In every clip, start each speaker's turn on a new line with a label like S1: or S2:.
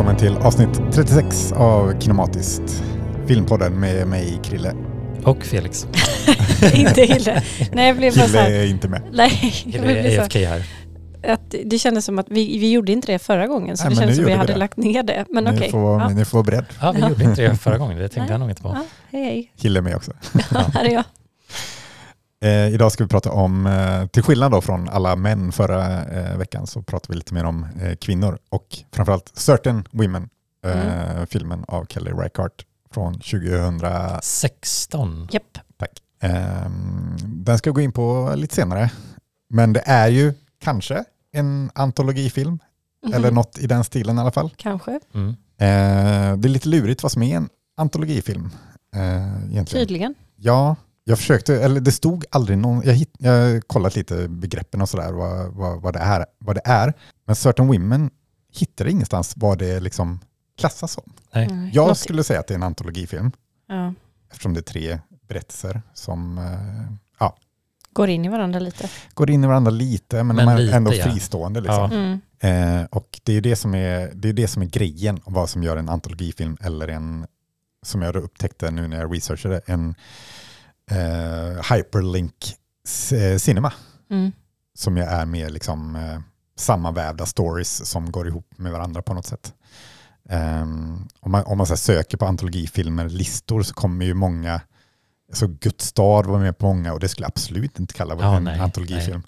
S1: Välkommen till avsnitt 36 av Kinematiskt. Filmpodden med mig, Krille.
S2: Och Felix.
S3: inte Hille. Nej, jag blev bara så här.
S1: är inte med.
S3: Nej,
S2: Hille är AFK här.
S3: att det kändes som att vi, vi gjorde inte det förra gången. Så
S1: Nej,
S3: det
S1: men
S3: kändes som vi
S1: gjorde vi
S3: hade
S1: det.
S3: lagt ner det. Men
S1: ni,
S3: okej.
S1: får,
S3: Ja.
S1: ni får vara beredd.
S2: Ja, vi gjorde inte det förra gången. Det tänkte
S3: Nej.
S2: jag nog inte på.
S3: Ja, hej hej.
S1: Kille är med också.
S3: Ja, här är jag.
S1: Eh, idag ska vi prata om, eh, till skillnad då från alla män förra eh, veckan, så pratar vi lite mer om eh, kvinnor och framförallt Certain Women, eh,
S3: Mm.
S1: filmen av Kelly Reichardt från 2000.
S2: 16.
S3: Japp.
S1: Ehm, den ska jag gå in på lite senare, men det är ju kanske en antologifilm,
S3: Mhm.
S1: eller något i den stilen i alla fall.
S3: Kanske.
S2: Mm.
S1: Eh, det är lite lurigt vad som är en antologifilm. Eh, egentligen.
S3: Tydligen.
S1: Ja, jag försökte, eller det stod aldrig någon, jag, hitt, jag har kollat lite begreppen och sådär, vad, vad, vad, det är, vad det är. Men Certain Women hittade ingenstans vad det liksom klassas som.
S2: Nej.
S1: Jag skulle säga att det är en antologifilm,
S3: ja,
S1: eftersom det är tre berättelser som eh, ja,
S3: går in i varandra lite.
S1: går in i varandra lite, men,
S2: Men
S1: de är
S2: lite,
S1: ändå
S2: ja.
S1: fristående. Liksom.
S3: Mm.
S1: Eh, och det är ju det som är, det är det som är grejen vad som gör en antologifilm eller en, som jag då upptäckte nu när jag researchade, en eh, hyperlink c- cinema.
S3: Mm.
S1: Som ju är mer liksom eh, sammanvävda stories som går ihop med varandra på något sätt. Ehm, om man, om man så här söker på antologifilmer, listor, så kommer ju många, så Guds stad var med på många och det skulle jag absolut inte kalla
S2: Ja,
S1: en
S2: nej,
S1: antologifilm.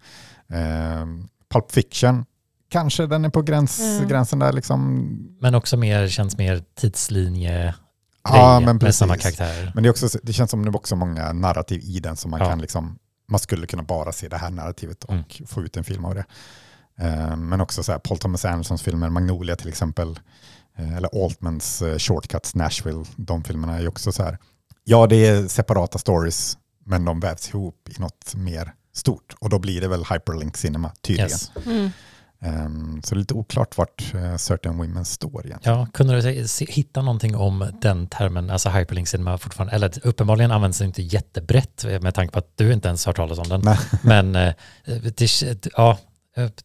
S1: Ehm, Pulp Fiction, kanske den är på gräns,
S3: Mm.
S1: gränsen där liksom.
S2: Men också mer, känns mer tidslinje
S1: Ja, men
S2: med
S1: precis.
S2: samma karaktärer.
S1: Men det, är också, det känns som det är också många narrativ i den som man
S2: Ja.
S1: kan liksom, man skulle kunna bara se det här narrativet och
S2: Mm.
S1: få ut en film av det. Eh, men också så här, Paul Thomas Andersons filmer, Magnolia till exempel, eh, eller Altmans eh, Shortcuts, Nashville, de filmerna är ju också så här, ja det är separata stories, men de vävs ihop i något mer stort. Och då blir det väl hyperlink cinema tydligen.
S2: Yes.
S3: Mm.
S1: Ehm, så det är lite oklart vart uh, Certain Women står egentligen.
S2: Ja, kunde du se, hitta någonting om den termen, alltså hyperlink cinema fortfarande, eller uppenbarligen används det inte jättebrett med tanke på att du inte ens har hört talas om den.
S1: Nej.
S2: Men eh, det, ja,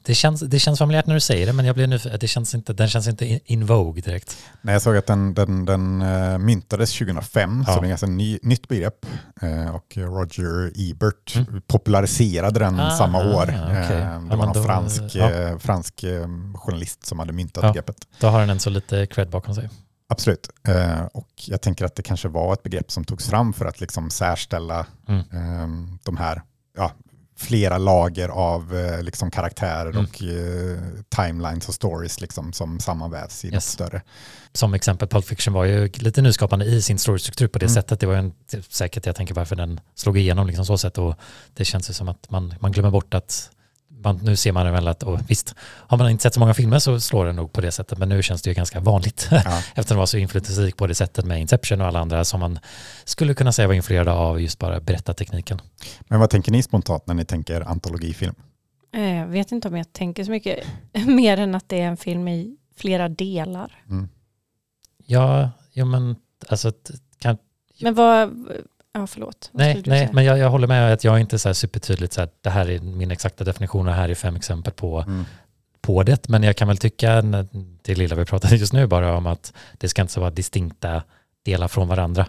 S2: det, känns, det känns familjärt när du säger det, men jag blir nu, det känns inte, den känns inte in, in vogue direkt.
S1: Nej, jag såg att den, den, den eh, myntades 2005,
S2: Ja.
S1: så det är ett ganska ny, nytt begrepp. Eh, och Roger Ebert
S2: Mm.
S1: populariserade den
S2: Ah,
S1: samma år. Eh,
S2: Ja,
S1: det var någon
S2: då-
S1: fransk,
S2: ja.
S1: eh, fransk eh, journalist som hade myntat
S2: Ja.
S1: begreppet.
S2: Då har den en så lite cred bakom sig.
S1: Absolut. Eh, och jag tänker att det kanske var ett begrepp som togs fram för att liksom särställa
S2: Mm.
S1: eh, de här ja, flera lager av eh, liksom karaktärer
S2: Mm.
S1: och eh, timelines och stories liksom, som sammanvävs i något
S2: Yes.
S1: större.
S2: Som exempel, Pulp Fiction var ju lite nyskapande i sin storystruktur på det
S1: Mm.
S2: sättet. Det var ju en, säkert jag tänker varför den slog igenom liksom så sätt och det känns ju som att man, man glömmer bort att man, nu ser man väl att, och visst, har man inte sett så många filmer så slår den nog på det sättet, men nu känns det ju ganska vanligt
S1: Ja.
S2: eftersom den var så inflytelserik på det sättet med Inception och alla andra som man skulle kunna säga var influerade av just bara berättartekniken.
S1: Men vad tänker ni spontant när ni tänker antologifilm?
S3: Eh, Jag vet inte om jag tänker så mycket mer än att det är en film i flera delar.
S1: Mm.
S2: Ja, ja men alltså, kan,
S3: Men vad, ja förlåt. Vad
S2: Nej, nej
S3: säga?
S2: men jag, jag håller med att jag är inte så här supertydligt så här, det här är min exakta definition och här är fem exempel på,
S1: Mm.
S2: på det. Men jag kan väl tycka, det lilla vi pratade just nu bara om att det ska inte så vara distinkta delar från varandra.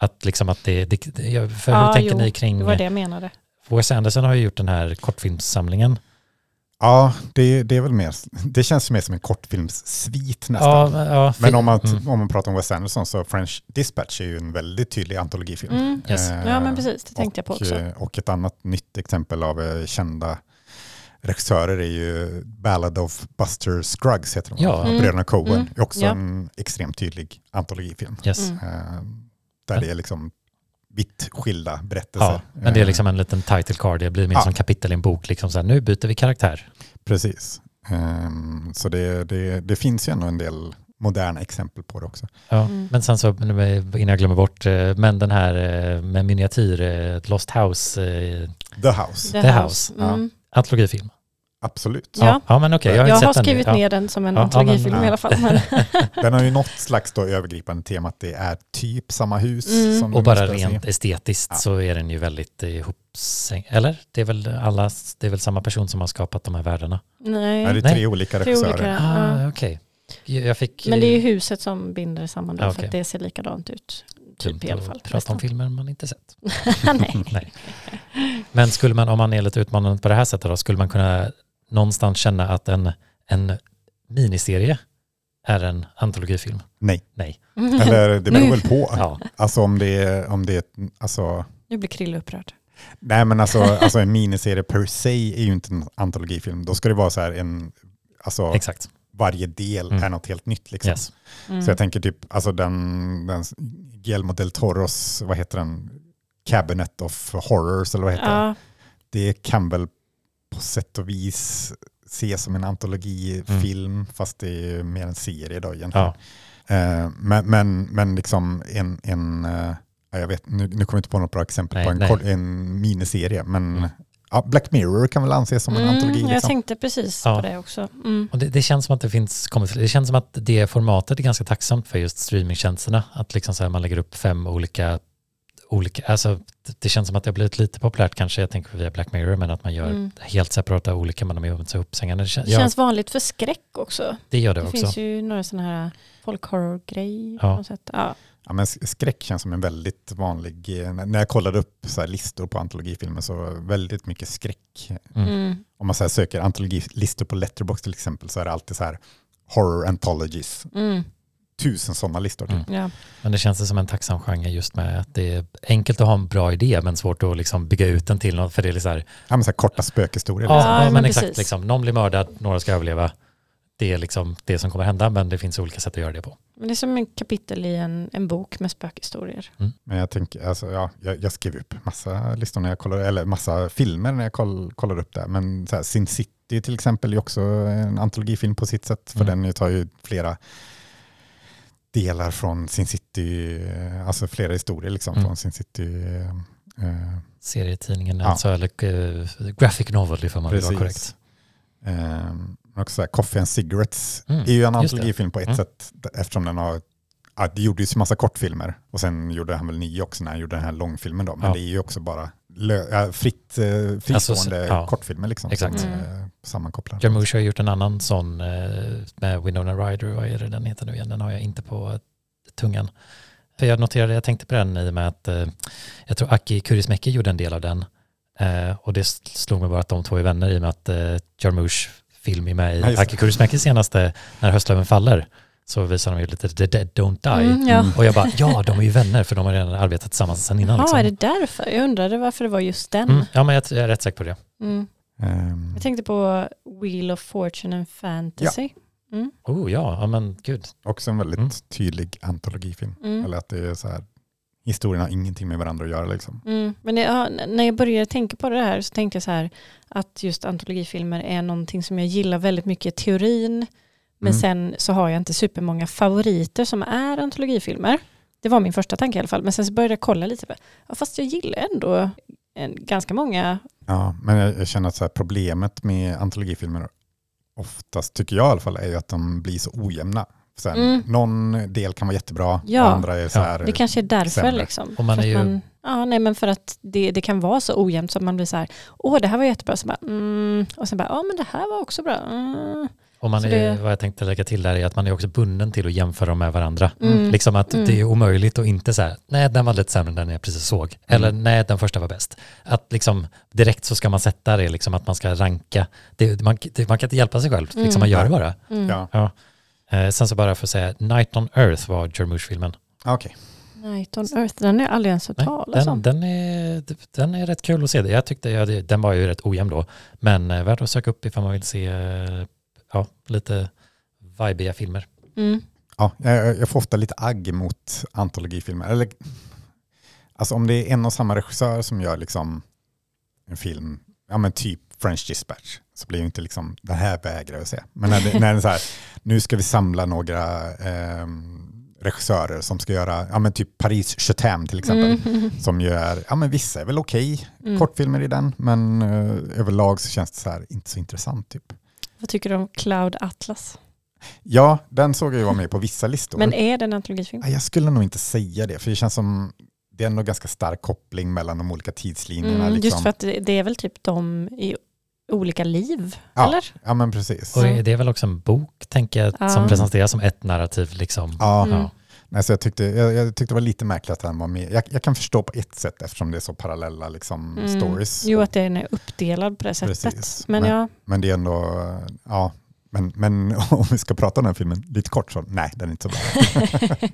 S2: Att liksom att det, det för hur
S3: Ja,
S2: tänker
S3: jo,
S2: ni kring,
S3: Det var det jag menade.
S2: Wes Anderson har ju gjort den här kortfilmssamlingen.
S1: Ja, det, det är väl mer, det känns mer som en kortfilmssvit nästan.
S2: Ja, men- ja,
S1: Men om man,
S2: mm.
S1: om man pratar om Wes Anderson så French Dispatch är ju en väldigt tydlig antologifilm.
S3: Mm.
S2: Yes.
S1: Eh,
S3: Ja men precis, det tänkte jag på
S1: och,
S3: också.
S1: eh, Och ett annat nytt exempel av eh, kända regissörer är ju Ballad of Buster Scruggs heter de,
S2: Ja.
S3: Mm.
S1: Bröderna Coen.
S3: Mm.
S1: också
S3: Ja.
S1: en extremt tydlig antologifilm.
S2: Yes.
S3: Mm.
S1: Eh, där
S2: Ja.
S1: det är liksom vitt skilda berättelser.
S2: Ja, men det är liksom en liten title card, det blir mer
S1: Ja.
S2: som kapitel i en bok, liksom så här, nu byter vi karaktär.
S1: Precis. Ehm, så det, det, det finns ju ändå en del moderna exempel på det också.
S2: Ja,
S3: Mm.
S2: men sen så, innan jag glömmer bort, eh, men den här eh, med miniatyr, eh, Lost House,
S1: The House,
S2: The House.
S3: Mm.
S2: antologifilm.
S1: Absolut.
S3: Ja.
S2: Ja, ja men okej, jag har
S3: Jag har
S2: sett den.
S3: skrivit
S2: ja.
S3: ner den som en
S2: Ja, ja,
S3: antologifilm
S1: men-
S3: i alla fall. Men,
S1: Den har ju något slags då övergripande tema att det är typ samma hus.
S3: Mm.
S1: Som
S2: Och bara rent estetiskt
S1: Ja.
S2: så är den ju väldigt eh, ihopsäng... Eller? Det är väl alla, det är väl samma person som har skapat de här världarna?
S3: nej.
S1: Ja, det är
S2: Nej.
S1: tre olika
S3: Tre
S1: regissörer.
S3: olika.
S2: Ah. Jag fick...
S3: Men det är ju huset som binder samman det
S2: Ja,
S3: för
S2: okej.
S3: att det ser likadant ut. Typ i alla fall.
S2: Prata om filmer man inte sett.
S3: Nej.
S2: Nej. Men skulle man, om man är lite utmanande på det här sättet då, skulle man kunna någonstans känna att en, en miniserie är en antologifilm?
S1: Nej,
S2: Nej.
S1: eller det beror väl på.
S2: Ja,
S1: Alltså om det är, om det är alltså,
S3: Nu blir Krille upprörd.
S1: nej men alltså, alltså en miniserie per se är ju inte en antologifilm. Då ska det vara så här en, alltså
S2: exakt.
S1: varje del
S2: Mm.
S1: är något helt nytt liksom.
S2: Yes.
S3: Mm.
S1: Så jag tänker typ, alltså den, den Guillermo del Toros, vad heter den? Cabinet of Horrors eller vad heter den?
S3: ja,
S1: Det kan väl på sätt och vis ses som en antologifilm, fast det är mer en serie då egentligen.
S2: Ja.
S1: Eh, men, men, men liksom en, en eh, ja, jag vet, nu, nu kommer jag inte på något bra exempel
S2: Nej,
S1: på en, kort, en miniserie, men
S2: Mm.
S1: ja, Black Mirror kan väl anses som en
S3: mm,
S1: antologi.
S3: Jag
S1: Liksom.
S3: tänkte precis
S2: Ja.
S3: på det också. Mm.
S2: Och det, det känns som att det finns det känns som att det formatet är ganska tacksamt för just streamingtjänsterna. Att liksom så här man lägger upp fem olika, olika alltså det, det känns som att det har blivit lite populärt kanske, jag tänker via Black Mirror, men att man gör
S3: Mm.
S2: helt separata olika, men de är så uppsängande. Det, kän,
S3: Det
S2: ja,
S3: känns vanligt för skräck också.
S2: det gör det,
S3: Det,
S2: också.
S3: finns ju några sådana här folkhorror-grejer.
S2: Ja.
S3: på något sätt. Ja.
S1: Ja, men skräck känns som en väldigt vanlig, eh, när jag kollade upp så här listor på antologifilmer så väldigt mycket skräck.
S2: Mm.
S3: Mm.
S1: Om man så här söker antologilistor på Letterboxd till exempel så är det alltid så här horror anthologies,
S3: Mm.
S1: Tusen sådana listor. Typ.
S2: Mm.
S3: Ja.
S2: Men det känns som en tacksam genre just med att det är enkelt att ha en bra idé men svårt att liksom bygga ut den till något, för det är så här,
S1: Ja, men så här korta spökhistorier.
S2: ja,
S1: liksom.
S2: ja,
S3: men
S2: men exakt, liksom, någon blir mördad, några ska överleva. Det är liksom det som kommer hända, men det finns olika sätt att göra det på.
S3: Men det är som en kapitel i en, en bok med spökhistorier.
S1: Men jag tänker, alltså, ja, jag, jag skrev upp massa listor när jag kollade, eller massa filmer när jag koll, kollade upp det. Men så här, Sin City till exempel är också en antologifilm på sitt sätt. För
S2: Mm.
S1: den tar ju flera delar från Sin City, eh, alltså flera historier liksom
S2: Mm.
S1: från Sin City. eh, eh,
S2: Serietidningen,
S1: Ja.
S2: alltså, eller uh, graphic novel ifall man vill vara korrekt.
S1: eh, också så här, Coffee and Cigarettes
S2: Mm,
S1: är ju en antologifilm på ett
S2: Mm.
S1: sätt eftersom den har Ja, det gjordes ju massa kortfilmer och sen gjorde han väl nio också när han gjorde den här långfilmen då. Men
S2: Ja.
S1: det är ju också bara lö, fritt, eh, fristående
S2: ja.
S1: kortfilmer liksom.
S2: Exakt.
S1: Som,
S3: Mm.
S1: eh, sammankopplar.
S2: Jarmusch har gjort en annan sån eh, med Winona Ryder, vad är det den heter nu igen? Den har jag inte på tungan. För jag noterade, jag tänkte på den i och med att jag tror Aki Kaurismäki gjorde en del av den. Och det slog mig bara att de två är vänner i och med att eh, Jarmusch film är med i
S1: Ja.
S2: Aki Kaurismäkis senaste När höstlöven faller. Så visar de ju lite The Dead Don't Die.
S3: Mm, ja.
S2: Och jag bara, ja de är ju vänner för de har redan arbetat tillsammans sedan innan.
S3: Ja,
S2: liksom.
S3: är det därför? Jag undrade varför det var just den.
S2: mm, ja men jag, jag är rätt säker på det.
S3: Mm.
S1: Ehm,
S3: Jag tänkte på Wheel of Fortune and Fantasy. Mm.
S2: Oh ja, ja men gud.
S1: också en väldigt
S2: Mm.
S1: tydlig antologifilm.
S3: Mm.
S1: Eller att det är så här, historierna har ingenting med varandra att göra liksom.
S3: Mm. Men det, ja, när jag började tänka på det här så tänkte jag så här att just antologifilmer är någonting som jag gillar väldigt mycket teorin. Men
S1: Mm.
S3: sen så har jag inte supermånga favoriter som är antologifilmer. Det var min första tanke i alla fall. Men sen så började jag kolla lite. på- Ja, fast jag gillar ändå en, ganska många.
S1: Ja, men jag, jag känner att så här, problemet med antologifilmer oftast, tycker jag i alla fall, är ju att de blir så ojämna. Här,
S3: Mm.
S1: Någon del kan vara jättebra,
S3: Ja.
S1: andra är så
S2: Ja.
S1: här,
S3: Det kanske är därför
S1: sämre.
S3: liksom.
S2: Och man är ju-
S3: man, ja, nej, men för att det, det kan vara så ojämnt så att man blir så här, åh det här var jättebra, så bara, mm. och sen bara, ja men det här var också bra. Mm.
S2: Och man är,
S3: det-
S2: vad jag tänkte lägga till där är att man är också bunden till att jämföra dem med varandra.
S3: Mm.
S2: Liksom att
S3: Mm.
S2: det är omöjligt att inte säga, nej den var lite sämre än den jag precis såg. Eller nej den första var bäst. Att liksom direkt så ska man sätta det, liksom att man ska ranka. Det, man, det, man kan inte hjälpa sig själv, liksom
S3: Mm.
S2: man gör det bara.
S3: Mm.
S1: Ja,
S2: Ja. Eh, sen så bara för att säga, Night on Earth var Jarmusch-filmen.
S1: okej.
S3: Night on Earth, den jag aldrig ens hört talas
S2: Den,
S3: om.
S2: den, är, den är rätt kul att se. Jag tyckte, ja, det- den var ju rätt ojämn då. Men eh, värd att söka upp ifall man vill se eh, ja, lite vibiga filmer.
S3: Mm.
S1: Ja, jag, jag får ofta lite agg mot antologifilmer. Eller, alltså om det är en och samma regissör som gör liksom en film, ja men typ French Dispatch, så blir det inte liksom, den här vägrar jag se. Men när det, när det är så här, nu ska vi samla några ehm, regissörer som ska göra, ja men typ Paris Chetam till exempel,
S3: Mm.
S1: som gör, ja men vissa är väl okej,
S3: Mm.
S1: kortfilmer i den, men eh, överlag så känns det så här inte så intressant typ.
S3: Vad tycker du om Cloud Atlas?
S1: Ja, den såg jag ju vara med på vissa listor.
S3: Men är det en antologifilm?
S1: Jag skulle nog inte säga det, för det känns som det är ändå ganska stark koppling mellan de olika tidslinjerna.
S3: Mm,
S1: liksom.
S3: Just för att det, det är väl typ de i olika liv,
S1: Ja.
S3: eller?
S1: Ja men precis.
S2: Och det är väl också en bok, tänker jag,
S3: Ja.
S2: som presenteras som ett narrativ. Liksom.
S1: Ja,
S3: Mm.
S1: Nej, så jag, tyckte, jag, jag tyckte det var lite märkligt att han var med. Jag, jag kan förstå på ett sätt eftersom det är så parallella liksom,
S3: Mm.
S1: stories.
S3: Jo, att den är uppdelad på det sättet.
S1: Precis.
S3: Men,
S1: Men-
S3: ja,
S1: Men det är ändå, ja, men, men om vi ska prata om den här filmen lite kort så, nej den är inte så bra.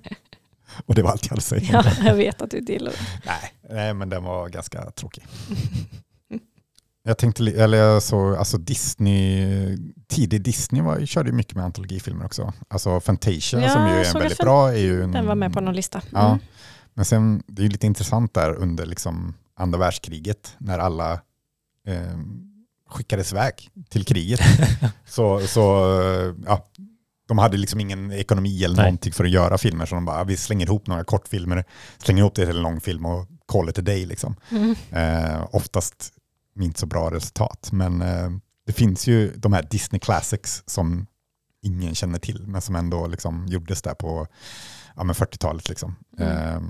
S1: Och det var allt jag hade att säga.
S3: ja, jag vet att du inte gillar det.
S1: Nej, nej, men den var ganska tråkig. Jag tänkte, eller jag såg, alltså Disney, tidig Disney var, körde ju mycket med antologifilmer också. Alltså Fantasia
S3: Ja,
S1: som ju är en väldigt bra är ju en,
S3: Den var med på någon lista. Mm.
S1: Ja, men sen det är ju lite intressant där under liksom andra världskriget när alla eh, skickades iväg till kriget. så, så eh, ja, de hade liksom ingen ekonomi eller
S2: Nej.
S1: någonting för att göra filmer så de bara, vi slänger ihop några kortfilmer, slänger ihop det till en långfilm och call it a day liksom.
S3: Mm.
S1: Eh, oftast inte så bra resultat, men eh, det finns ju de här Disney Classics som ingen känner till, men som ändå liksom gjordes där på ja, men 40-talet. Liksom.
S3: Mm.
S1: Eh,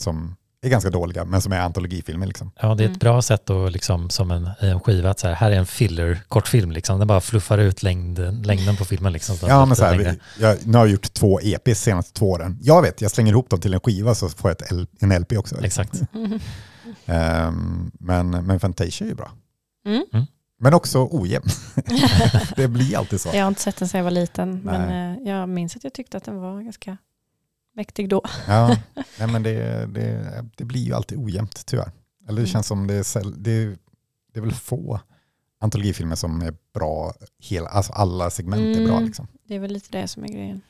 S1: som är ganska dåliga, men som är antologifilmer. Liksom.
S2: Ja, det är ett
S3: Mm.
S2: bra sätt att liksom, som en, i en skiva, att så här, här är en filler kortfilm, liksom. den bara fluffar ut längden, längden på filmen. Liksom,
S1: Ja, men så här,
S2: längre.
S1: vi- jag, nu har jag gjort två EPs senaste två åren. Jag vet, jag slänger ihop dem till en skiva så får jag ett L, en LP också. Liksom.
S2: Exakt.
S3: Mm.
S1: Ehm, men, men Fantasia är ju bra.
S3: Mm.
S1: Men också ojämn. det blir alltid så.
S3: Jag har inte sett den sedan jag var liten,
S1: Nej.
S3: men eh, jag minns att jag tyckte att den var ganska mäktig då.
S1: Ja, nej, men det, det, det blir ju alltid ojämnt tyvärr. Eller det
S3: Mm.
S1: känns som det är, det, det är väl få antologifilmer som är bra, hela, alltså alla segment är bra.
S3: Mm.
S1: Liksom.
S3: Det är väl lite det som är grejen.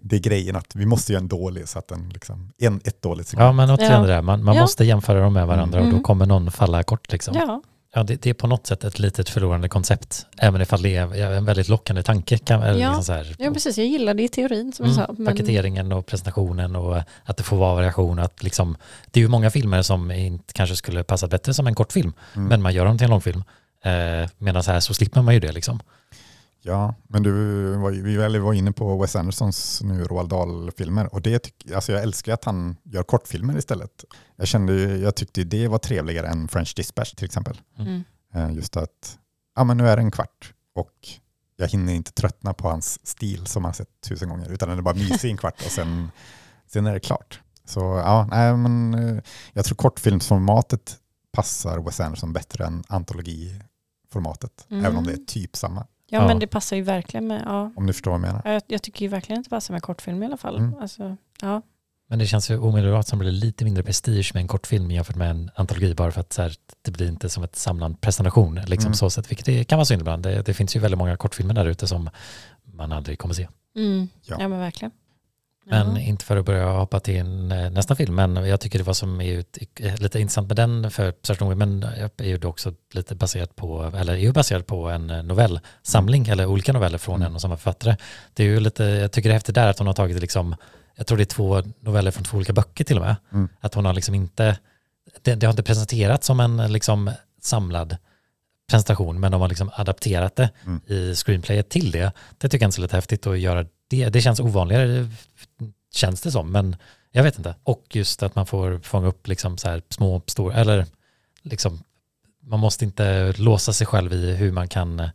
S1: Det är grejen att vi måste göra en dålig så att den liksom, en, ett dåligt segment.
S2: Ja, men återigen
S3: Ja.
S2: det där, man, man
S3: Ja.
S2: måste jämföra dem med varandra och
S3: Mm.
S2: då kommer någon falla kort. Liksom.
S3: Ja,
S2: Ja, det, det är på något sätt ett litet förlorande koncept, även ifall det är en väldigt lockande tanke. Kan, eller
S3: Ja.
S2: liksom så här,
S3: ja precis. Jag gillar det i teorin som
S2: Mm,
S3: jag sa. Men,
S2: Paketeringen och presentationen och att det får vara variation. Att liksom, det är ju många filmer som inte kanske skulle passa bättre som en kortfilm,
S1: Mm.
S2: men man gör dem till en långfilm. Eh, Medan här så slipper man ju det. Liksom.
S1: Ja, men du vi var inne på Wes Andersons nu Roald Dahl-filmer och det alltså jag älskar att han gör kortfilmer istället. Jag, kände, jag tyckte det var trevligare än French Dispatch till exempel.
S3: mm.
S1: Eh, Just att ja, men nu är det en kvart och jag hinner inte tröttna på hans stil som man har sett tusen gånger utan den är bara mysig i en kvart och sen, sen är det klart. Så ja, nej, men eh, jag tror kortfilmsformatet passar Wes Anderson bättre än antologiformatet,
S3: Mm.
S1: även om det är typ samma.
S3: Ja,
S2: Ja.
S3: men det passar ju verkligen med, ja.
S1: Om du förstår vad jag menar.
S3: Ja, Jag, jag tycker ju verkligen att det passar med kortfilm i alla fall.
S1: Mm.
S3: Alltså, ja.
S2: Men det känns ju omedelbart som det blir lite mindre prestige med en kortfilm jämfört med en antologi bara för att så här, det blir inte som ett samlad presentation. Liksom,
S1: Mm.
S2: så sätt, vilket det kan vara synd ibland. Det, det finns ju väldigt många kortfilmer där ute som man aldrig kommer se.
S3: Mm.
S1: Ja.
S3: Ja. men verkligen.
S2: Men
S3: Ja.
S2: inte för att börja hoppa till eh, nästa film, men jag tycker det var som är eh, lite intressant med den för Certain Women är ju också lite baserat på, eller är ju baserad på en eh, novellsamling, eller olika noveller från
S1: Mm.
S2: en och samma författare. Det är ju lite, jag tycker det är häftigt där att hon har tagit liksom, jag tror det är två noveller från två olika böcker till och med.
S1: Mm.
S2: Att hon har liksom inte, det, det har inte presenterats som en liksom samlad presentation, men de har liksom adapterat det
S1: Mm.
S2: i screenplayet till det. Det tycker jag är lite häftigt att göra det. Det känns ovanligare, känns det som, men jag vet inte. Och just att man får fånga upp liksom så här små, stora, eller liksom, man måste inte låsa sig själv i hur man kan eh,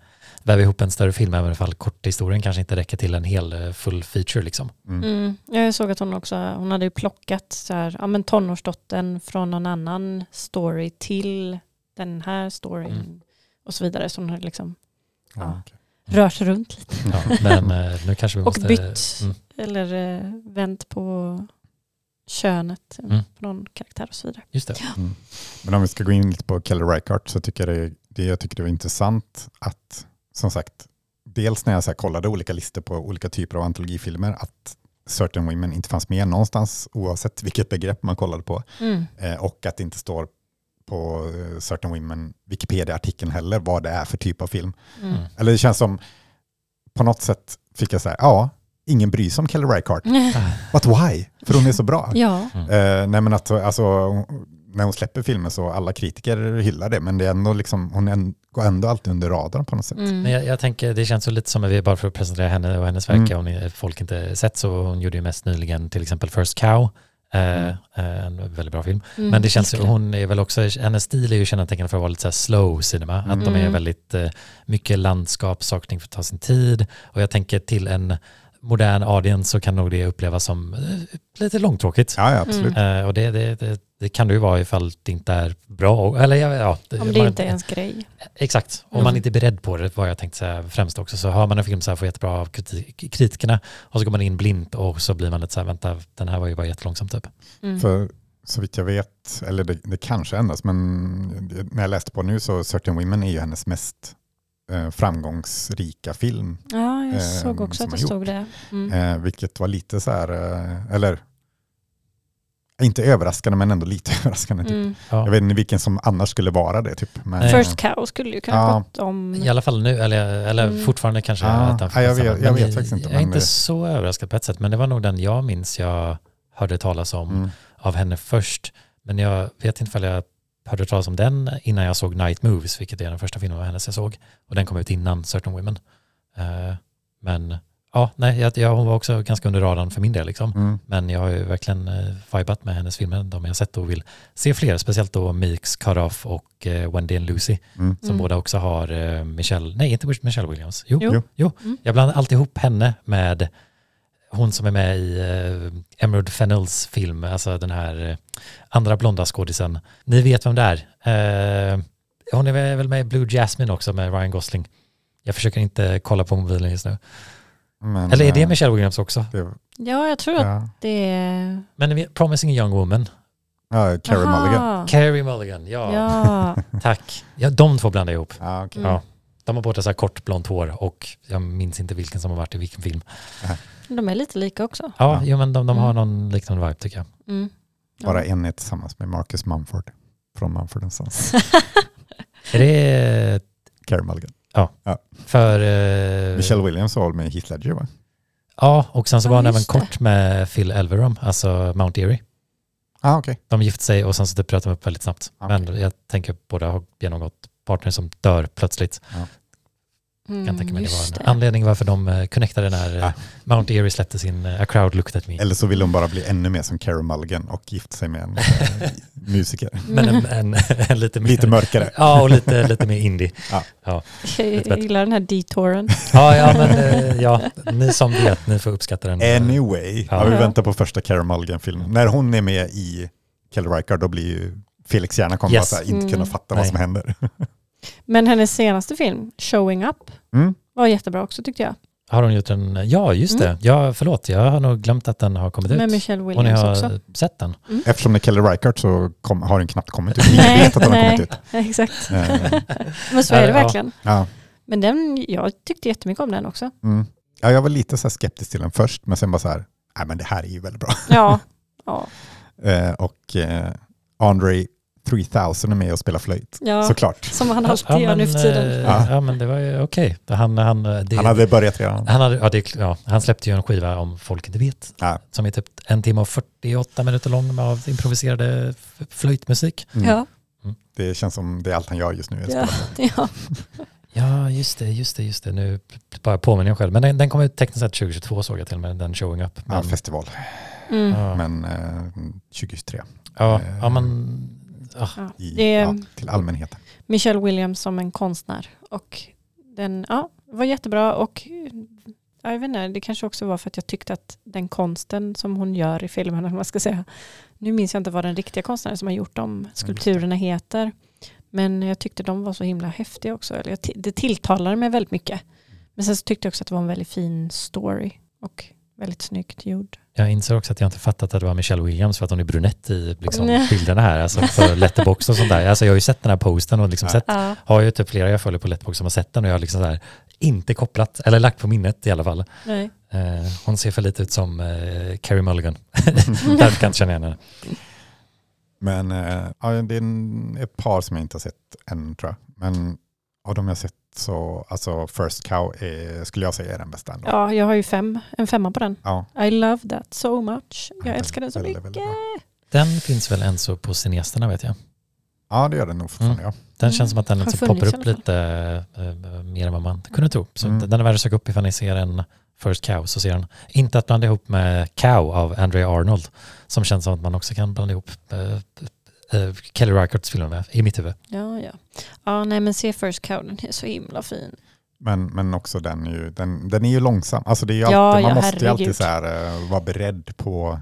S2: väva ihop en större film, även ifall korthistorien kanske inte räcker till en hel eh, full feature liksom.
S1: Mm.
S3: Mm. Jag såg att hon också, hon hade ju plockat så här, ja men tonårsdottern från någon annan story till den här storyn
S2: Mm.
S3: och så vidare. Så hon har liksom
S1: Ja,
S3: Ja.
S1: okej.
S3: rört runt lite.
S2: Ja, men eh, nu kanske vi
S3: Och
S2: måste...
S3: bytt. Eller eh, vänt på könet eh,
S2: Mm.
S3: på någon karaktär och så vidare.
S2: just det.
S1: Mm. Men om vi ska gå in lite på Kelly Reichardt så tycker jag det, det jag tycker det var intressant att, som sagt, dels när jag så här kollade olika listor på olika typer av antologifilmer, att Certain Women inte fanns med någonstans oavsett vilket begrepp man kollade på.
S3: Mm.
S1: Eh, och att det inte står på eh, Certain Women Wikipedia-artikeln heller vad det är för typ av film.
S3: Mm.
S2: Mm.
S1: Eller det känns som, på något sätt fick jag säga, ja, ingen bryr sig om Kelly Reichardt. But why? För hon är så bra.
S3: ja,
S1: Eh, nej men att, alltså, när hon släpper filmer så alla kritiker hyllar det, men det är ändå liksom, hon en, går ändå alltid under radarn på något sätt.
S3: mm.
S2: Men jag, jag tänker, det känns så lite som att vi bara för att presentera henne och hennes verk,
S1: Mm.
S2: om ni, folk inte sett så, hon gjorde ju mest nyligen till exempel First Cow, Eh, eh, en väldigt bra film.
S3: Mm,
S2: Men det känns hon är väl också, hennes stil är ju kännetecken för att vara lite så här slow cinema. Att de är
S3: Mm.
S2: väldigt eh, mycket landskap, saker för att ta sin tid. Och jag tänker till en modern audience så kan nog det upplevas som eh, lite långtråkigt.
S1: Ja, ja absolut.
S2: Eh, och det, det, det, det kan det ju vara ifall det inte är bra. Eller ja, ja,
S3: Om det
S2: man-
S3: inte är ens grej.
S2: Exakt, om
S3: Mm.
S2: man inte är beredd på det, vad jag tänkte säga främst också, så har man en film så här får jättebra av kritik, kritikerna och så går man in blint och så blir man lite så här, vänta, den här var ju bara jättelångsam typ.
S3: Mm.
S1: För så vitt jag vet, eller det, det kanske ändras, men när jag läste på nu så Certain Women är ju hennes mest framgångsrika film.
S3: Ja, jag
S1: eh,
S3: såg också att det stod det. Mm.
S1: Eh, vilket var lite så här, eh, eller inte överraskande men ändå lite överraskande. Typ.
S3: Mm.
S2: Ja.
S1: Jag vet inte vilken som annars skulle vara det. Typ. Men.
S3: First Cow skulle ju kunna
S1: Ja.
S3: gått om...
S2: I alla fall nu, eller, eller
S3: Mm.
S2: fortfarande kanske.
S1: Ja,
S2: att den får
S1: ja, jag vet- jag
S2: Men
S1: vet faktiskt inte,
S2: Jag är inte
S1: det-
S2: så överraskad på ett sätt, men det var nog den jag minns jag hörde talas om
S1: mm.
S2: av henne först. Men jag vet inte om jag hörde talas om den innan jag såg Night Moves, vilket är den första filmen av hennes jag såg. Och den kom ut innan Certain Women. Eh, men ja, nej, jag, jag, hon var också ganska under radarn för min del. Liksom.
S1: Mm.
S2: Men jag har ju verkligen eh, vibat med hennes filmer, de jag sett och vill se fler, speciellt då Meeks Cut Off och eh, Wendy and Lucy,
S1: Mm.
S2: som
S3: Mm.
S2: båda också har Michelle, nej inte Michelle Williams, jo,
S3: Jo.
S2: jo, jo.
S3: Mm.
S2: jag blandar alltid ihop henne med hon som är med i eh, Emerald Fennells film, alltså den här eh, andra blonda skådisen. Ni vet vem det är. Eh, hon är väl med i Blue Jasmine också med Ryan Gosling. Jag försöker inte kolla på mobilen just nu.
S1: Men,
S2: Eller är det Michelle Williams också?
S1: det,
S3: Ja, jag tror att
S1: ja.
S3: det är...
S2: Men Promising Young Woman.
S1: ja, Carey
S3: Aha.
S1: Mulligan.
S2: Carey Mulligan, ja.
S3: Ja.
S2: Tack. Ja, de två blandar ihop.
S1: Ja, okej.
S3: Mm.
S2: Ja. De har båda så här kort blont hår och jag minns inte vilken som har varit i vilken film.
S3: De är lite lika också.
S2: Ja,
S1: Ja.
S2: Jo, men de, de har
S3: Mm.
S2: någon liknande vibe tycker jag.
S3: Mm. Ja.
S1: Bara en är tillsammans med Marcus Mumford från Mumford Sons.
S2: Är det
S1: Carey Mulligan.
S2: för... eh,
S1: Michelle Williams var med Heath Ledger va?
S2: Ja, och sen så
S3: Ja,
S2: var han även kort med Phil Elverum, alltså Mount Erie.
S1: Ah, okej.
S2: De gifte sig och sen så typ bröt de upp väldigt snabbt.
S1: Okej.
S2: Men jag tänker båda har genomgått partner som dör plötsligt. Jag kan tänka mig det
S3: Mm,
S2: var en anledning varför de eh, connectade när eh,
S1: Ja.
S2: Mount Erie släppte sin eh, A Crowd Looked At Me.
S1: Eller så vill hon bara bli ännu mer som Carey Mulligan och gifta sig med en musiker.
S2: Men en, en, en lite mer...
S1: Lite mörkare.
S2: Ja, och lite, lite mer indie.
S3: Jag gillar den här detouren.
S2: Ja, ja, men ja, ni som vet, ni får uppskatta den.
S1: Anyway,
S2: Ja.
S1: ja. vi
S3: Ja.
S1: väntar på första Carey Mulligan-filmen. När hon är med i Kelly Reichardt då blir ju Felix hjärna kommer
S2: Yes.
S1: här, inte kunna
S3: Mm.
S1: fatta
S2: Nej.
S1: vad som händer.
S3: Men hennes senaste film, Showing Up,
S1: Mm.
S3: var jättebra också tyckte jag.
S2: Har hon gjort en... Ja, just det. Ja, förlåt, jag har nog glömt att den har kommit ut.
S3: Med Michelle
S2: och ni
S3: Williams
S2: har
S3: också.
S2: sett den.
S1: Eftersom det är Kelly Reichardt så kom, har den knappt kommit ut. Ingen vet att den har kommit ut.
S3: Exakt.
S1: Eh,
S3: Men så är det verkligen.
S1: ja.
S3: Men den, jag tyckte jättemycket om den också.
S1: Mm. ja, jag var lite så här skeptisk till den först, men sen bara så här, nej men det här är ju väldigt bra.
S3: Ja. ja.
S1: Eh, och eh, Andre 3000 är med och spelar flöjt,
S3: ja.
S1: såklart.
S3: Som han alltid gör nu för
S2: men,
S3: tiden.
S2: eh,
S1: Ja.
S2: Ja. men det var ju okej. Han, han, eh, det,
S1: Han hade börjat redan.
S2: han, hade, ja, det, ja, han släppte ju en skiva om folk inte vet.
S1: Ja.
S2: Som är typ en timme och 48 minuter lång med av improviserade flöjtmusik.
S1: Mm.
S3: Ja.
S1: Det känns som det är allt han gör just nu.
S3: Ja. ja.
S2: Ja, just det, just det, just det. Nu bara påminner jag själv. Men den, den kom ut tekniskt sett 2022 såg jag till med, den showing up.
S1: Ja,
S2: Men,
S1: festival,
S3: Mm.
S2: ja,
S1: men eh, 2023
S2: ja, ja, men ah,
S3: Ja. Det är
S1: ja, till allmänheten.
S3: Michelle Williams som en konstnär. Och den ja, var jättebra och ja, jag vet inte, det kanske också var för att jag tyckte att den konsten som hon gör i filmen, man ska säga, nu minns jag inte vad den riktiga konstnären som har gjort de skulpturerna heter, men jag tyckte de var så himla häftiga också. Eller det tilltalade mig väldigt mycket. Men sen så tyckte jag också att det var en väldigt fin story och väldigt snyggt gjord.
S2: jag inser också att jag inte fattat att det var Michelle Williams för att hon är brunett i liksom,
S3: Nej.
S2: bilderna här. Alltså för Letterbox och sånt där. Alltså jag har ju sett den här posten och liksom
S1: Ja.
S2: sett,
S3: Ja,
S2: har ju typ flera jag följer på Letterbox som har sett den och jag har liksom så här, inte kopplat, eller lagt på minnet i alla fall.
S3: nej.
S2: Eh, hon ser för lite ut som eh, Carey Mulligan. Därför kan jag inte känna igen henne.
S1: Men eh, ja, det är ett par som jag inte har sett än tror jag. Men av de jag har sett så, alltså First Cow är, skulle jag säga är den bästa ändå.
S3: ja, jag har ju fem, en femma på den.
S1: Ja,
S3: I love that so much. Jag
S1: Ja,
S3: älskar den så
S1: väldigt,
S3: mycket.
S1: väldigt.
S2: Den finns väl än så på Cineasterna vet jag.
S1: ja det gör den nog fortfarande. Ja.
S2: Den
S3: Mm.
S2: känns som att den
S3: Har
S2: liksom poppar upp lite eh, mer än vad man kunde tro. Så
S1: Mm.
S2: den är värd att söka upp ifall ni ser en First Cow så ser han, inte att blanda ihop med Cow av Andrea Arnold som känns som att man också kan blanda ihop eh, eh, Kelly Reichardts filmer med i mitt huvud.
S3: Ja, ja. Ja, nej men se First Cow, den är så himla fin.
S1: Men, men också den är ju, den, den är ju långsam. Alltså det är ju alltid,
S3: Ja,
S1: man
S3: ja,
S1: måste ju alltid så här, eh, vara beredd på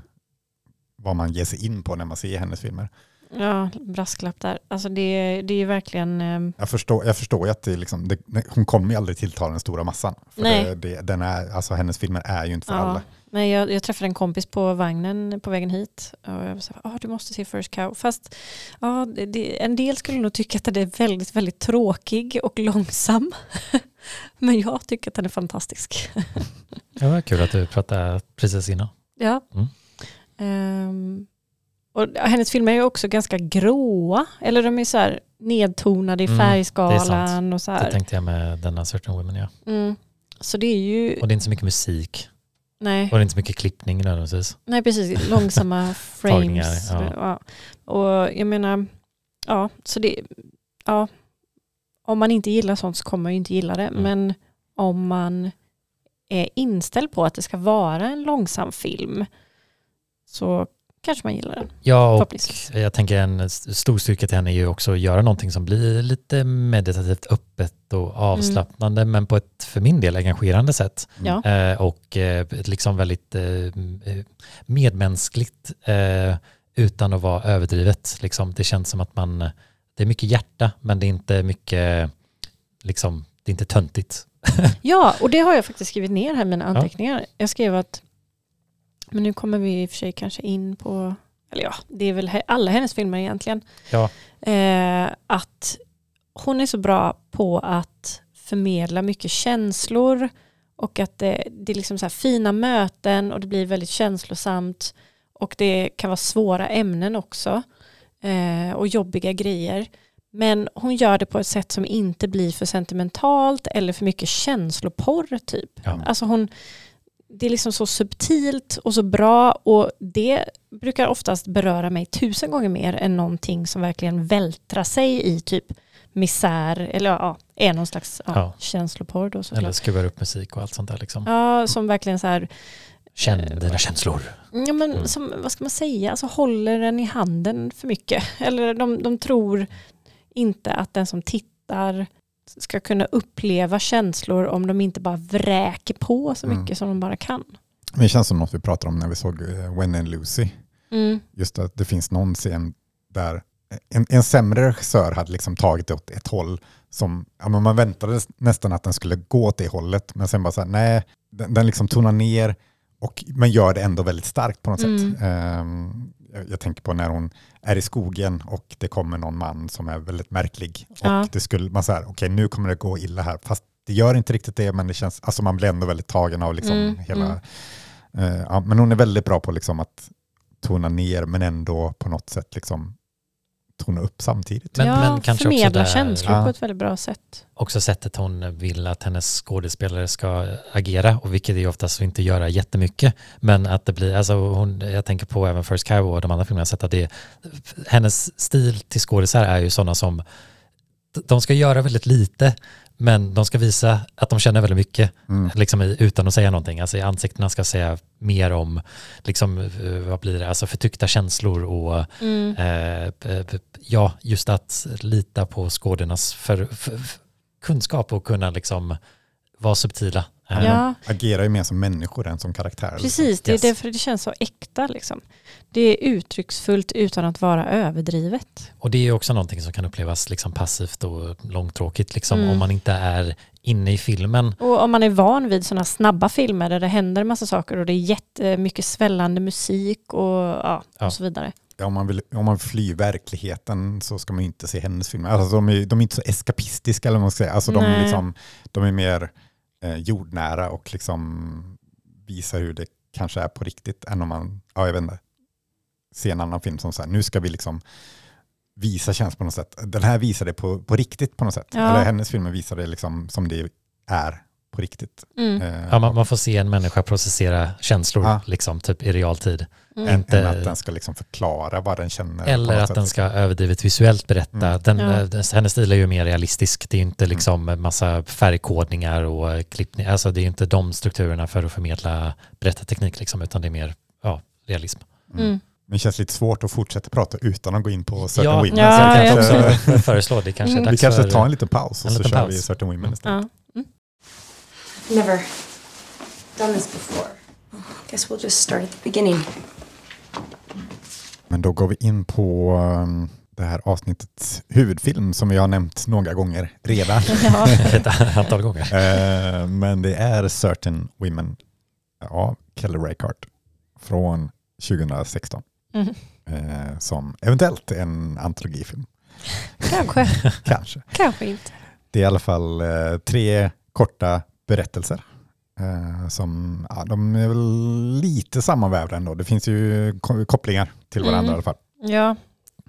S1: vad man ger sig in på när man ser hennes filmer.
S3: Ja, brasklapp där. Alltså det, det är ju verkligen... ehm,
S1: Jag förstår, jag förstår ju att det liksom, det, hon kommer ju aldrig tilltala den stora massan. För
S3: Nej.
S1: det, det, den är, alltså hennes filmer är ju inte för
S3: Ja.
S1: alla.
S3: Nej, jag, jag träffade en kompis på vagnen på vägen hit och jag här, ah, du måste se First Cow. Fast ja, det, det, en del skulle nog tycka att den är väldigt, väldigt tråkig och långsam. Men jag tycker att den är fantastisk.
S2: Det var kul att du pratade precis innan.
S3: Ja.
S2: Mm.
S3: Ehm, och hennes filmer är också ganska gråa. Eller de är så här nedtonade i
S2: Mm, det är
S3: färgskalan.
S2: sant.
S3: och så
S2: Det
S3: här.
S2: tänkte jag med denna Certain Women, ja.
S3: Mm. Så det är ju,
S2: Och det är inte så mycket musik
S3: nej.
S2: och det är inte så mycket klippning nödvändigtvis.
S3: Nej, precis. Långsamma
S2: Tagningar,
S3: frames.
S2: ja.
S3: ja. Och jag menar, ja, så det, ja, om man inte gillar sånt så kommer man ju inte gilla det.
S2: Mm.
S3: Men om man är inställd på att det ska vara en långsam film så kanske man gillar den.
S2: Ja, och jag tänker en stor styrka till henne är ju också att göra någonting som blir lite meditativt öppet och avslappnande men på ett för min del engagerande sätt.
S3: Ja.
S2: Eh, och eh, liksom väldigt eh, medmänskligt eh, utan att vara överdrivet. Liksom, det känns som att man, det är mycket hjärta men det är inte mycket, liksom, det är inte töntigt.
S3: ja, och det har jag faktiskt skrivit ner här i mina anteckningar. Jag skrev att, men nu kommer vi i och för sig kanske in på, eller ja, det är väl alla hennes filmer egentligen.
S2: Ja.
S3: eh, att hon är så bra på att förmedla mycket känslor och att det, det är liksom så fina möten och det blir väldigt känslosamt och det kan vara svåra ämnen också eh, och jobbiga grejer. Men hon gör det på ett sätt som inte blir för sentimentalt eller för mycket känsloporr typ.
S2: Ja.
S3: Alltså hon, det är liksom så subtilt och så bra och det brukar oftast beröra mig tusen gånger mer än någonting som verkligen vältrar sig i typ misär eller ja, är någon slags ja,
S2: Ja.
S3: känsloporr då
S2: Eller
S3: såklart.
S2: skruvar upp musik och allt sånt där. Liksom.
S3: Ja, som verkligen så här,
S2: Känn
S3: Eh,
S2: dina känslor.
S3: ja men
S2: Mm.
S3: som, vad ska man säga, alltså håller den i handen för mycket. Eller de, de tror inte att den som tittar ska kunna uppleva känslor om de inte bara vräker på så
S1: Mm.
S3: mycket som de bara kan.
S1: Men det känns som något vi pratade om när vi såg eh, When and Lucy.
S3: Mm.
S1: Just att det finns någon scen där en, en sämre regissör hade liksom tagit åt ett håll som, ja, men man väntade nästan att den skulle gå åt det hållet, men sen bara så här, nej, den, den liksom tonar ner, och, men gör det ändå väldigt starkt på något
S3: Mm.
S1: sätt. Ehm, jag, tänker på när hon är i skogen och det kommer någon man som är väldigt märklig. Och
S3: Ja.
S1: det skulle, man säger, okej nu kommer det gå illa här, fast det gör inte riktigt det, men det känns, alltså man blir ändå väldigt tagen av liksom
S3: Mm,
S1: hela,
S3: mm.
S1: Eh, ja, men hon är väldigt bra på liksom att tona ner men ändå på något sätt liksom tona upp samtidigt.
S2: Men-
S3: ja,
S2: men kanske också
S3: förmedla
S2: där-
S3: känslor
S1: Ja.
S3: på ett väldigt bra sätt.
S2: också sättet hon vill att hennes skådespelare ska agera och vilket är ju oftast att inte göra jättemycket men att det blir, alltså hon, jag tänker på även First Cow och de andra filmerna sett att det, hennes stil till skådisar är ju sådana som de ska göra väldigt lite men de ska visa att de känner väldigt mycket
S1: Mm.
S2: liksom utan att säga någonting. Alltså i ansiktena ska säga mer om, liksom, eh, vad blir det, alltså förtryckta känslor och
S3: Mm.
S2: Eh, ja, just att lita på skådornas för, för, för kunskap och kunna liksom vara subtila.
S3: Ja,
S1: Agerar ju mer som människor än som karaktärer. liksom.
S3: precis. Det är
S2: Yes.
S3: därför det känns så äkta. Liksom. Det är uttrycksfullt utan att vara överdrivet.
S2: Och det är ju också någonting som kan upplevas liksom passivt och långtråkigt liksom,
S3: Mm.
S2: om man inte är inne i filmen.
S3: Och om man är van vid sådana snabba filmer där det händer massa saker och det är jättemycket svällande musik och, ja,
S2: Ja.
S3: och så vidare.
S1: Ja, om, man vill, om man flyr verkligheten så ska man inte se hennes filmer. Alltså, de, är, de är inte så eskapistiska eller vad man ska säga. Alltså, de, är liksom, de är mer eh, jordnära och liksom visar hur det kanske är på riktigt än om man, ja jag vet inte, ser en annan film som så här, nu ska vi liksom visa känns på något sätt. Den här visar det på, på riktigt på något sätt.
S3: Ja.
S1: Eller hennes filmer visar det liksom som det är på riktigt.
S3: Mm.
S1: Eh,
S2: Ja, man, man får se en människa processera känslor
S1: Ja.
S2: liksom, typ i realtid.
S3: Mm.
S1: än,
S2: inte-
S1: än att den ska liksom förklara vad den känner. på
S2: Eller
S1: något
S2: att
S1: sätt.
S2: den ska överdrivet visuellt berätta.
S1: Mm.
S2: Den,
S3: Ja.
S2: eh, hennes stil är ju mer realistisk. Det är inte liksom en massa färgkodningar och eh, klippning. Alltså det är inte de strukturerna för att förmedla berättarteknik liksom, utan det är mer ja, realism.
S3: Mm.
S1: Men det känns lite svårt att fortsätta prata utan att gå in på Certain
S2: Ja,
S1: Women.
S3: Ja,
S1: så jag
S2: jag
S3: jag
S2: kan
S1: kanske,
S2: också föreslå det kanske
S3: Mm.
S1: vi kanske tar en liten paus och så
S2: liten
S1: kör
S2: paus.
S1: vi Certain Women istället.
S3: Ja.
S4: Never done this before. Guess we'll just start at the beginning.
S1: Men då går vi in på um, det här avsnittets huvudfilm som vi har nämnt några gånger redan.
S3: Ja.
S2: ett antal gånger.
S1: Eh, Men det är Certain Women av Kelly Reichardt från 2016.
S3: Mm.
S1: Eh, Som eventuellt en antologifilm,
S3: Kanske,
S1: kanske.
S3: kanske inte.
S1: Det är i alla fall eh, tre korta berättelser. eh, Som, ja, de är väl lite sammanvävda ändå. Det finns ju ko- kopplingar till varandra
S3: Mm.
S1: i alla fall.
S3: Ja,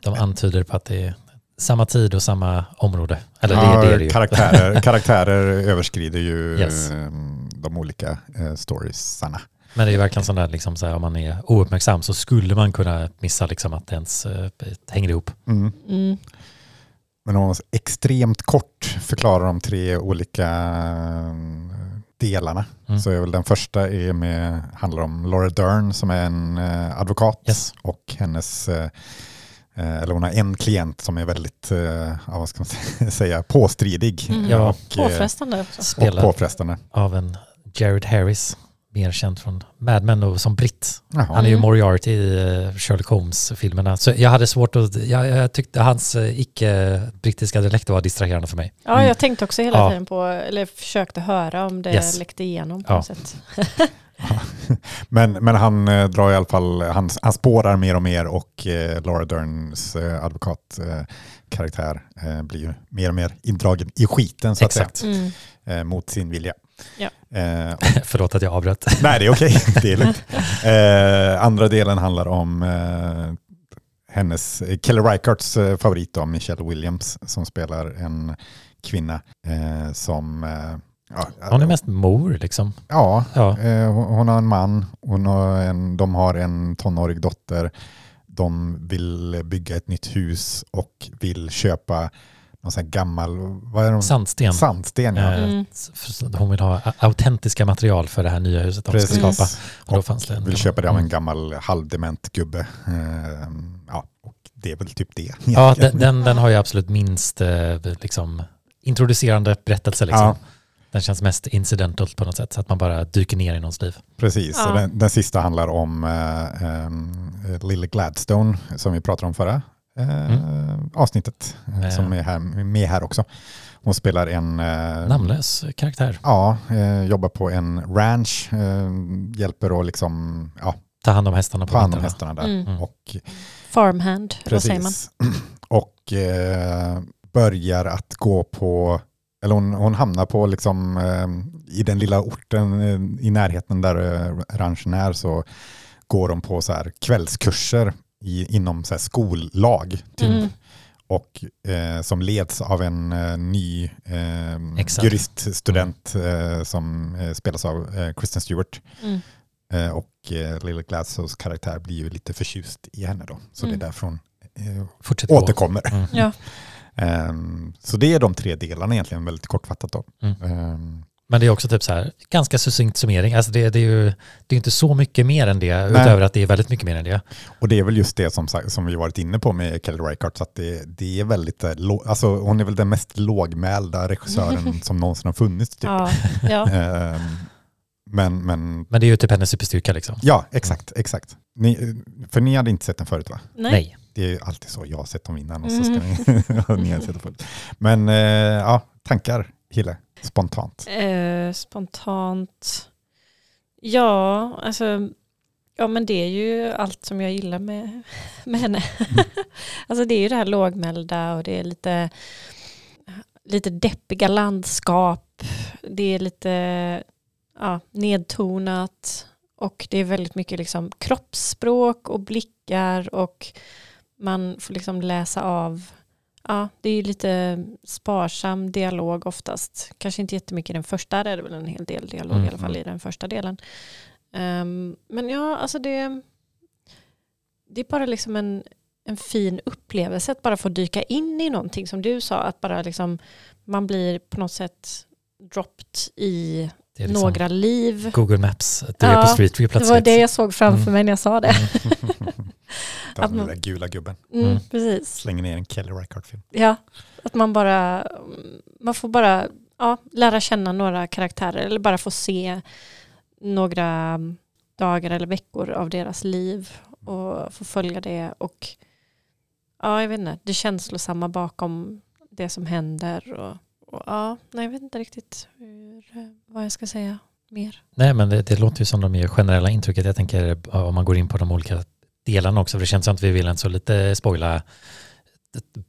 S2: De antyder på att det är samma tid och samma område. Eller det,
S1: Ja,
S2: det är det ju.
S1: karaktärer, karaktärer överskrider ju
S2: Yes.
S1: eh, de olika eh, storiesarna.
S2: Men det är ju verkligen sån där, liksom så här, om man är ouppmärksam så skulle man kunna missa liksom att det ens eh, hänger ihop.
S1: Mm.
S3: mm.
S1: Men om man extremt kort förklarar de tre olika eh, delarna
S2: Mm.
S1: så är väl den första är med, handlar om Laura Dern som är en eh, advokat
S2: Yes.
S1: och hennes eh, eh, eller hon har en klient som är väldigt, ja, vad ska man säga, påstridig
S3: Mm.
S2: Ja.
S1: och,
S3: påfrestande också.
S1: och påfrestande.
S2: av en Jared Harris, mer känd från Mad Men och som britt.
S1: Jaha.
S2: Han är ju
S3: Mm.
S2: Moriarty i eh, Sherlock Holmes-filmerna. Så jag hade svårt att, jag, jag tyckte hans eh, icke-brittiska dialekt var distraherande för mig.
S3: Ja, jag tänkte också hela
S2: Ja.
S3: tiden på, eller försökte höra om det
S2: Yes.
S3: läckte igenom på
S2: Ja.
S3: något sätt.
S1: Men, men han eh, drar i alla fall, han, han spårar mer och mer och eh, Laura Derns eh, advokatkaraktär eh, karaktär, eh, blir ju mer och mer indragen i skiten så att
S2: Exakt.
S1: säga,
S3: Mm.
S1: eh, mot sin vilja.
S3: Ja.
S1: Eh,
S2: Förlåt att jag avbröt.
S1: nej, det är okej. det är lugnt. Eh, andra delen handlar om eh, hennes, eh, Kelly Reichardts eh, favorit då, Michelle Williams, som spelar en kvinna eh, som... Eh, ja,
S2: Hon är mest mor liksom.
S1: Ja,
S2: Ja.
S1: Eh, hon, hon har en man, hon har en, de har en tonårig dotter. De vill bygga ett nytt hus och vill köpa någon sån här gammal, vad är de?
S2: Sandsten.
S1: Sandsten. Ja.
S2: Eh,
S3: Mm.
S2: Hon vill ha autentiska material för det här nya huset de ska skapa. Och då
S1: Och
S2: fanns det en
S1: vill köpa det av en
S2: Mm.
S1: gammal halvdement gubbe. Eh, ja, och det är väl typ det.
S2: Ja, den, den, den har ju absolut minst eh, liksom, introducerande berättelse. Liksom.
S1: Ja.
S2: Den känns mest incidental på något sätt, så att man bara dyker ner i någons liv.
S1: Precis,
S3: Ja.
S1: den, den sista handlar om eh, ehm, Lily Gladstone som vi pratade om förra
S2: Mm.
S1: avsnittet. eh. Som är här, med här också. Hon spelar en... eh,
S2: Namnlös karaktär.
S1: Ja, eh, jobbar på en ranch, eh, hjälper att liksom, ja,
S2: Ta hand om hästarna på
S1: ta hand om hästarna där.
S3: Mm.
S2: Mm.
S1: Och,
S3: Farmhand, eller vad säger man?
S1: precis. Och eh, börjar att gå på, eller hon, hon hamnar på liksom, eh, i den lilla orten eh, i närheten där eh, ranchen är så går de på så här kvällskurser i, inom så här skollag. Typ.
S3: Mm.
S1: och eh, som leds av en eh, ny eh,
S2: Exakt.
S1: juriststudent eh, som eh, spelas av eh, Kristen Stewart.
S3: Mm.
S1: Eh, och eh, Lily Gladstones karaktär blir ju lite förtjust i henne då. Så
S3: Mm.
S1: det är därför hon eh, återkommer.
S2: Mm.
S3: Ja.
S1: Ehm, så det är de tre delarna egentligen, väldigt kortfattat då.
S2: Mm. Men det är också typ så här, ganska succinkt summering. Alltså det, det är ju det är inte så mycket mer än det,
S1: Nej.
S2: utöver att det är väldigt mycket mer än det.
S1: och det är väl just det som, som vi varit inne på med Kelly Reichardt, så att det, det är väldigt, eh, alltså hon är väl den mest lågmälda regissören som någonsin har funnits. Typ.
S3: Ja, ja.
S1: Ehm, men, men
S2: Men det är ju typ hennes superstyrka liksom.
S1: ja, exakt, exakt. Ni, för ni hade inte sett den förut va?
S3: Nej.
S2: Nej.
S1: Det är ju alltid så, jag har sett dem innan och så ska ni, och ni har sett dem förut. Men eh, ja, tankar, Hille, spontant.
S3: Eh, spontant. Ja, alltså. Ja, men det är ju allt som jag gillar med, med henne. alltså det är ju det här lågmälda och det är lite, lite deppiga landskap. Det är lite ja, nedtonat och det är väldigt mycket liksom kroppsspråk och blickar och man får liksom läsa av Ja, det är lite sparsam dialog oftast. Kanske inte jättemycket i den första, där är det väl en hel del dialog
S2: Mm,
S3: i alla fall i den första delen. Ehm, men ja, alltså det, det är bara liksom en, en fin upplevelse att bara få dyka in i någonting som du sa, att bara liksom man blir på något sätt dropped i
S2: Det liksom
S3: några liv.
S2: Google Maps, du är
S3: Ja,
S2: på Street View
S3: Det
S2: plötsligt.
S3: var det jag såg framför
S2: Mm.
S3: mig när jag sa det.
S1: Ta
S3: Att
S1: den där gula gubben.
S3: Mm,
S2: Mm.
S3: Precis.
S1: Slänger ner en Kelly Reichardt-film.
S3: Ja, att man bara, man får bara ja, lära känna några karaktärer eller bara få se några dagar eller veckor av deras liv och få följa det och ja, jag vet inte, det känslosamma bakom det som händer och, och ja, nej, jag vet inte riktigt hur, eh, vad jag ska säga mer.
S2: Nej, men det, det låter ju som de ger generella intrycket. Jag tänker ja, om man går in på de olika delarna också, för det känns som att vi vill inte så lite spoila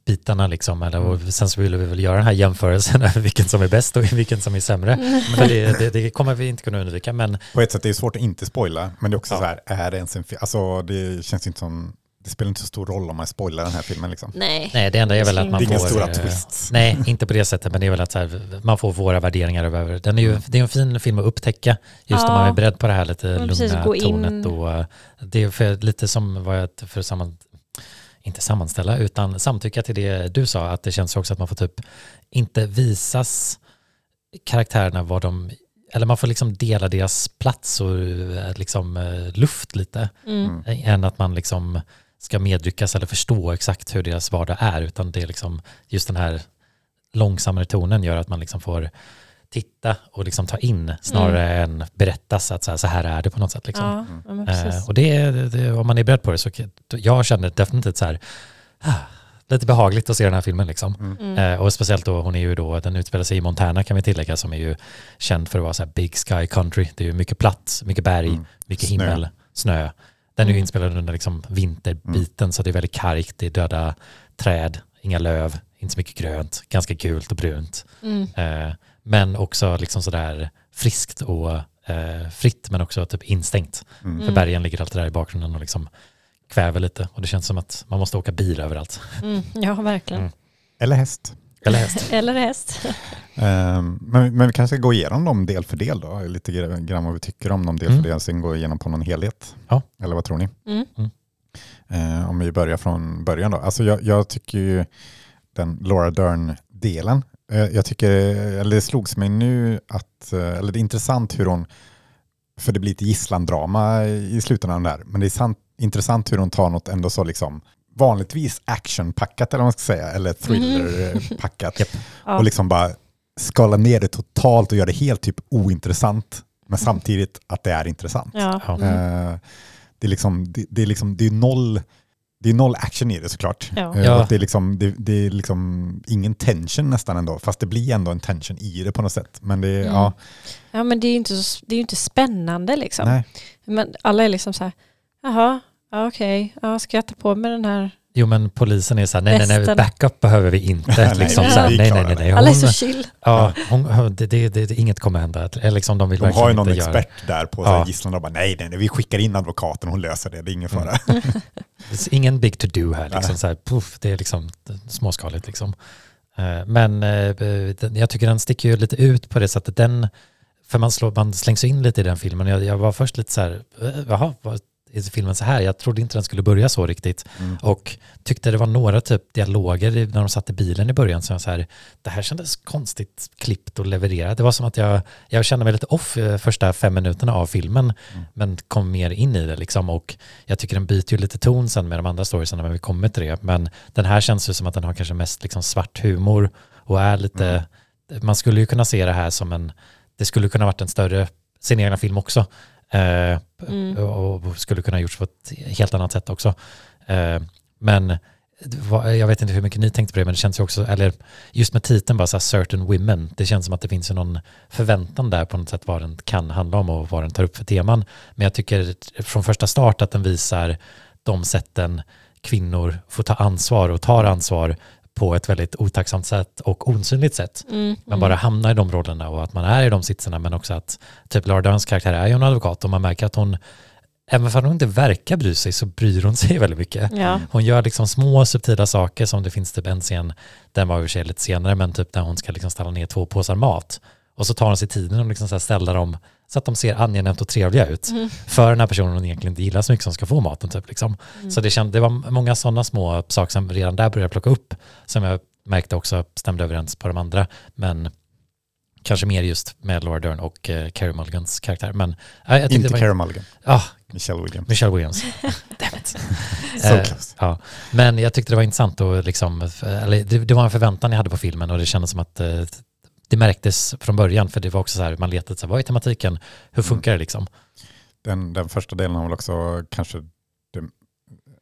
S2: bitarna liksom, eller, och sen så vill vi väl göra den här jämförelsen över vilken som är bäst och vilken som är sämre. För det, det, det kommer vi inte kunna undvika, men
S1: På ett sätt är det svårt att inte spoila, men det är också
S2: Ja.
S1: så här, är det ens en film? Alltså det känns inte som, det spelar inte så stor roll om man spoilar den här filmen liksom.
S3: Nej.
S2: nej, det enda är väl att man får...
S1: stora
S2: eh,
S1: twists.
S2: Nej, inte på det sättet, men det är väl att så här, man får våra värderingar över den. Är ju, det är en fin film att upptäcka, just
S3: Ja.
S2: man är beredd på det här lite
S3: precis,
S2: lugna tonet. Och, det är för, lite som vad jag, för samman, inte sammanställa, utan samtycka till det du sa, att det känns också att man får typ inte visas karaktärerna vad de, eller man får liksom dela deras plats och eh, liksom eh, luft lite,
S3: Mm.
S2: än att man liksom ska medryckas eller förstå exakt hur deras vardag är, utan det är liksom just den här långsammare tonen gör att man liksom får titta och liksom ta in snarare än berättas att så här, så här är det på något sätt. Liksom.
S3: Ja.
S2: Eh, och det, det, om man är beredd på det så jag känner definitivt så här, ah, lite behagligt att se den här filmen liksom.
S3: Mm.
S2: Eh, och speciellt då, hon är ju då, den utspelar sig i Montana kan vi tillägga som är ju känd för att vara så här big sky country. Det är ju mycket plats, mycket berg,
S1: Mm.
S2: mycket
S1: Snö.
S2: himmel, snö. Den är ju
S3: Mm.
S2: inspelad under liksom vinterbiten så det är väldigt kargt, det är döda träd, inga löv, inte så mycket grönt, ganska gult och brunt.
S3: Mm.
S2: Eh, men också liksom sådär friskt och eh, fritt men också typ instängt.
S1: Mm.
S2: För bergen ligger alltid där i bakgrunden och liksom kväver lite och det känns som att man måste åka bil överallt.
S3: Mm. Ja, verkligen.
S2: Mm.
S1: Eller häst.
S2: Eller häst.
S3: Eller häst.
S1: Ehm, men, men vi kanske ska gå igenom dem del för del då, lite grann vad vi tycker om dem del
S2: Mm.
S1: för del, sen gå igenom på någon helhet.
S2: Ja.
S1: Eller vad tror ni?
S3: Mm.
S1: Eh, om vi börjar från början då. Alltså jag, jag tycker ju den Laura Dern-delen, eh, jag tycker, eller det slogs mig nu att, eh, eller det är intressant hur hon, för det blir ett gisslandrama i slutändan av den där, men det är sant, intressant hur hon tar något ändå så liksom vanligtvis actionpackat eller vad man ska säga, eller thrillerpackat.
S3: Ja.
S1: och liksom bara skala ner det totalt och göra det helt typ ointressant, men samtidigt att det är intressant.
S3: Ja. Mm.
S1: Det är liksom, det, det är liksom, det är noll, det är noll action i det såklart.
S3: Ja.
S1: Eh,
S2: Ja.
S1: och det, är liksom, det, det är liksom ingen tension nästan ändå, fast det blir ändå en tension i det på något sätt. Men det är,
S3: Mm.
S1: ja,
S3: ja, men det är ju inte, så, det är inte spännande liksom.
S1: nej.
S3: Men alla är liksom så här, jaha, ja, okej, ja, ska jag ta på mig den här?
S2: Jo men polisen är så här, nej nej nej, backup behöver vi inte.
S1: Nej,
S2: liksom,
S1: nej,
S2: så här, nej, nej nej
S1: det.
S2: nej.
S3: Alla är
S2: Hon,
S3: så chill.
S2: ja, hon, det, det, det, det, inget kommer hända. Eller liksom de vill
S1: De har ju någon
S2: inte göra.
S1: expert där på
S2: Ja.
S1: gisslan och bara nej, nej, nej, vi skickar in advokaten, hon löser det, det är ingen
S2: Mm.
S1: fara.
S2: Det är Ingen big to do här, liksom, så här, puff, det är liksom småskaligt. Liksom. Eh, Men eh, jag tycker den sticker ju lite ut på det sättet. Den, för man, slår, man slängs in lite i den filmen. Jag, jag var först lite så här, eh, jaha, är filmen så här? Jag trodde inte den skulle börja så riktigt.
S1: Mm.
S2: Och tyckte det var några typ dialoger när de satt i bilen i början som jag så här, det här kändes konstigt klippt och levererat. Det var som att jag, jag kände mig lite off eh, första fem minuterna av filmen,
S1: Mm.
S2: men kom mer in i det liksom. Och jag tycker den byter ju lite ton sen med de andra storiesarna när vi kommer till det. Men den här känns ju som att den har kanske mest liksom svart humor och är lite, man skulle ju kunna se det här som en, det skulle kunna varit en större sin egna film också. Eh,
S3: Mm.
S2: och skulle kunna gjorts på ett helt annat sätt också. Eh, men jag vet inte hur mycket ni tänkte på det, men det känns ju också, eller just med titeln bara så här certain women, det känns som att det finns ju någon förväntan där på något sätt vad den kan handla om och vad den tar upp för teman. Men jag tycker från första start att den visar de sätten kvinnor får ta ansvar och tar ansvar på ett väldigt otacksamt sätt och osynligt sätt.
S3: Mm.
S2: Man
S3: mm.
S2: bara hamnar i de rollerna och att man är i de sitserna men också att typ Laura Derns karaktär är ju en advokat och man märker att hon även om hon inte verkar bry sig så bryr hon sig väldigt mycket.
S3: Ja.
S2: Hon gör liksom små subtila saker som det finns typ en scen, den var i och för sig lite senare, men typ där hon ska liksom ställa ner två påsar mat. Och så tar hon sig tiden och liksom så ställa dem så att de ser angenämt och trevliga ut.
S3: Mm.
S2: För den här personen hon egentligen inte gillar så mycket som ska få maten. Typ, liksom.
S3: Mm.
S2: Så det, känd, det var många sådana små saker som redan där började plocka upp, som jag märkte också stämde överens på de andra. Men kanske mer just med Laura Dern och uh, Carey Mulligans karaktär. Men, tyckte
S1: Inte
S2: var-
S1: Carey Mulligan,
S2: Ah,
S1: Michelle Williams.
S2: Michelle Williams. Damn it.
S1: So
S2: Eh,
S1: close.
S2: ja. Men jag tyckte det var intressant och liksom, eller det, det var en förväntan jag hade på filmen och det kändes som att eh, det märktes från början för det var också så här, man letade så här, vad är tematiken, hur funkar det liksom?
S1: Den, den första delen har väl också kanske den,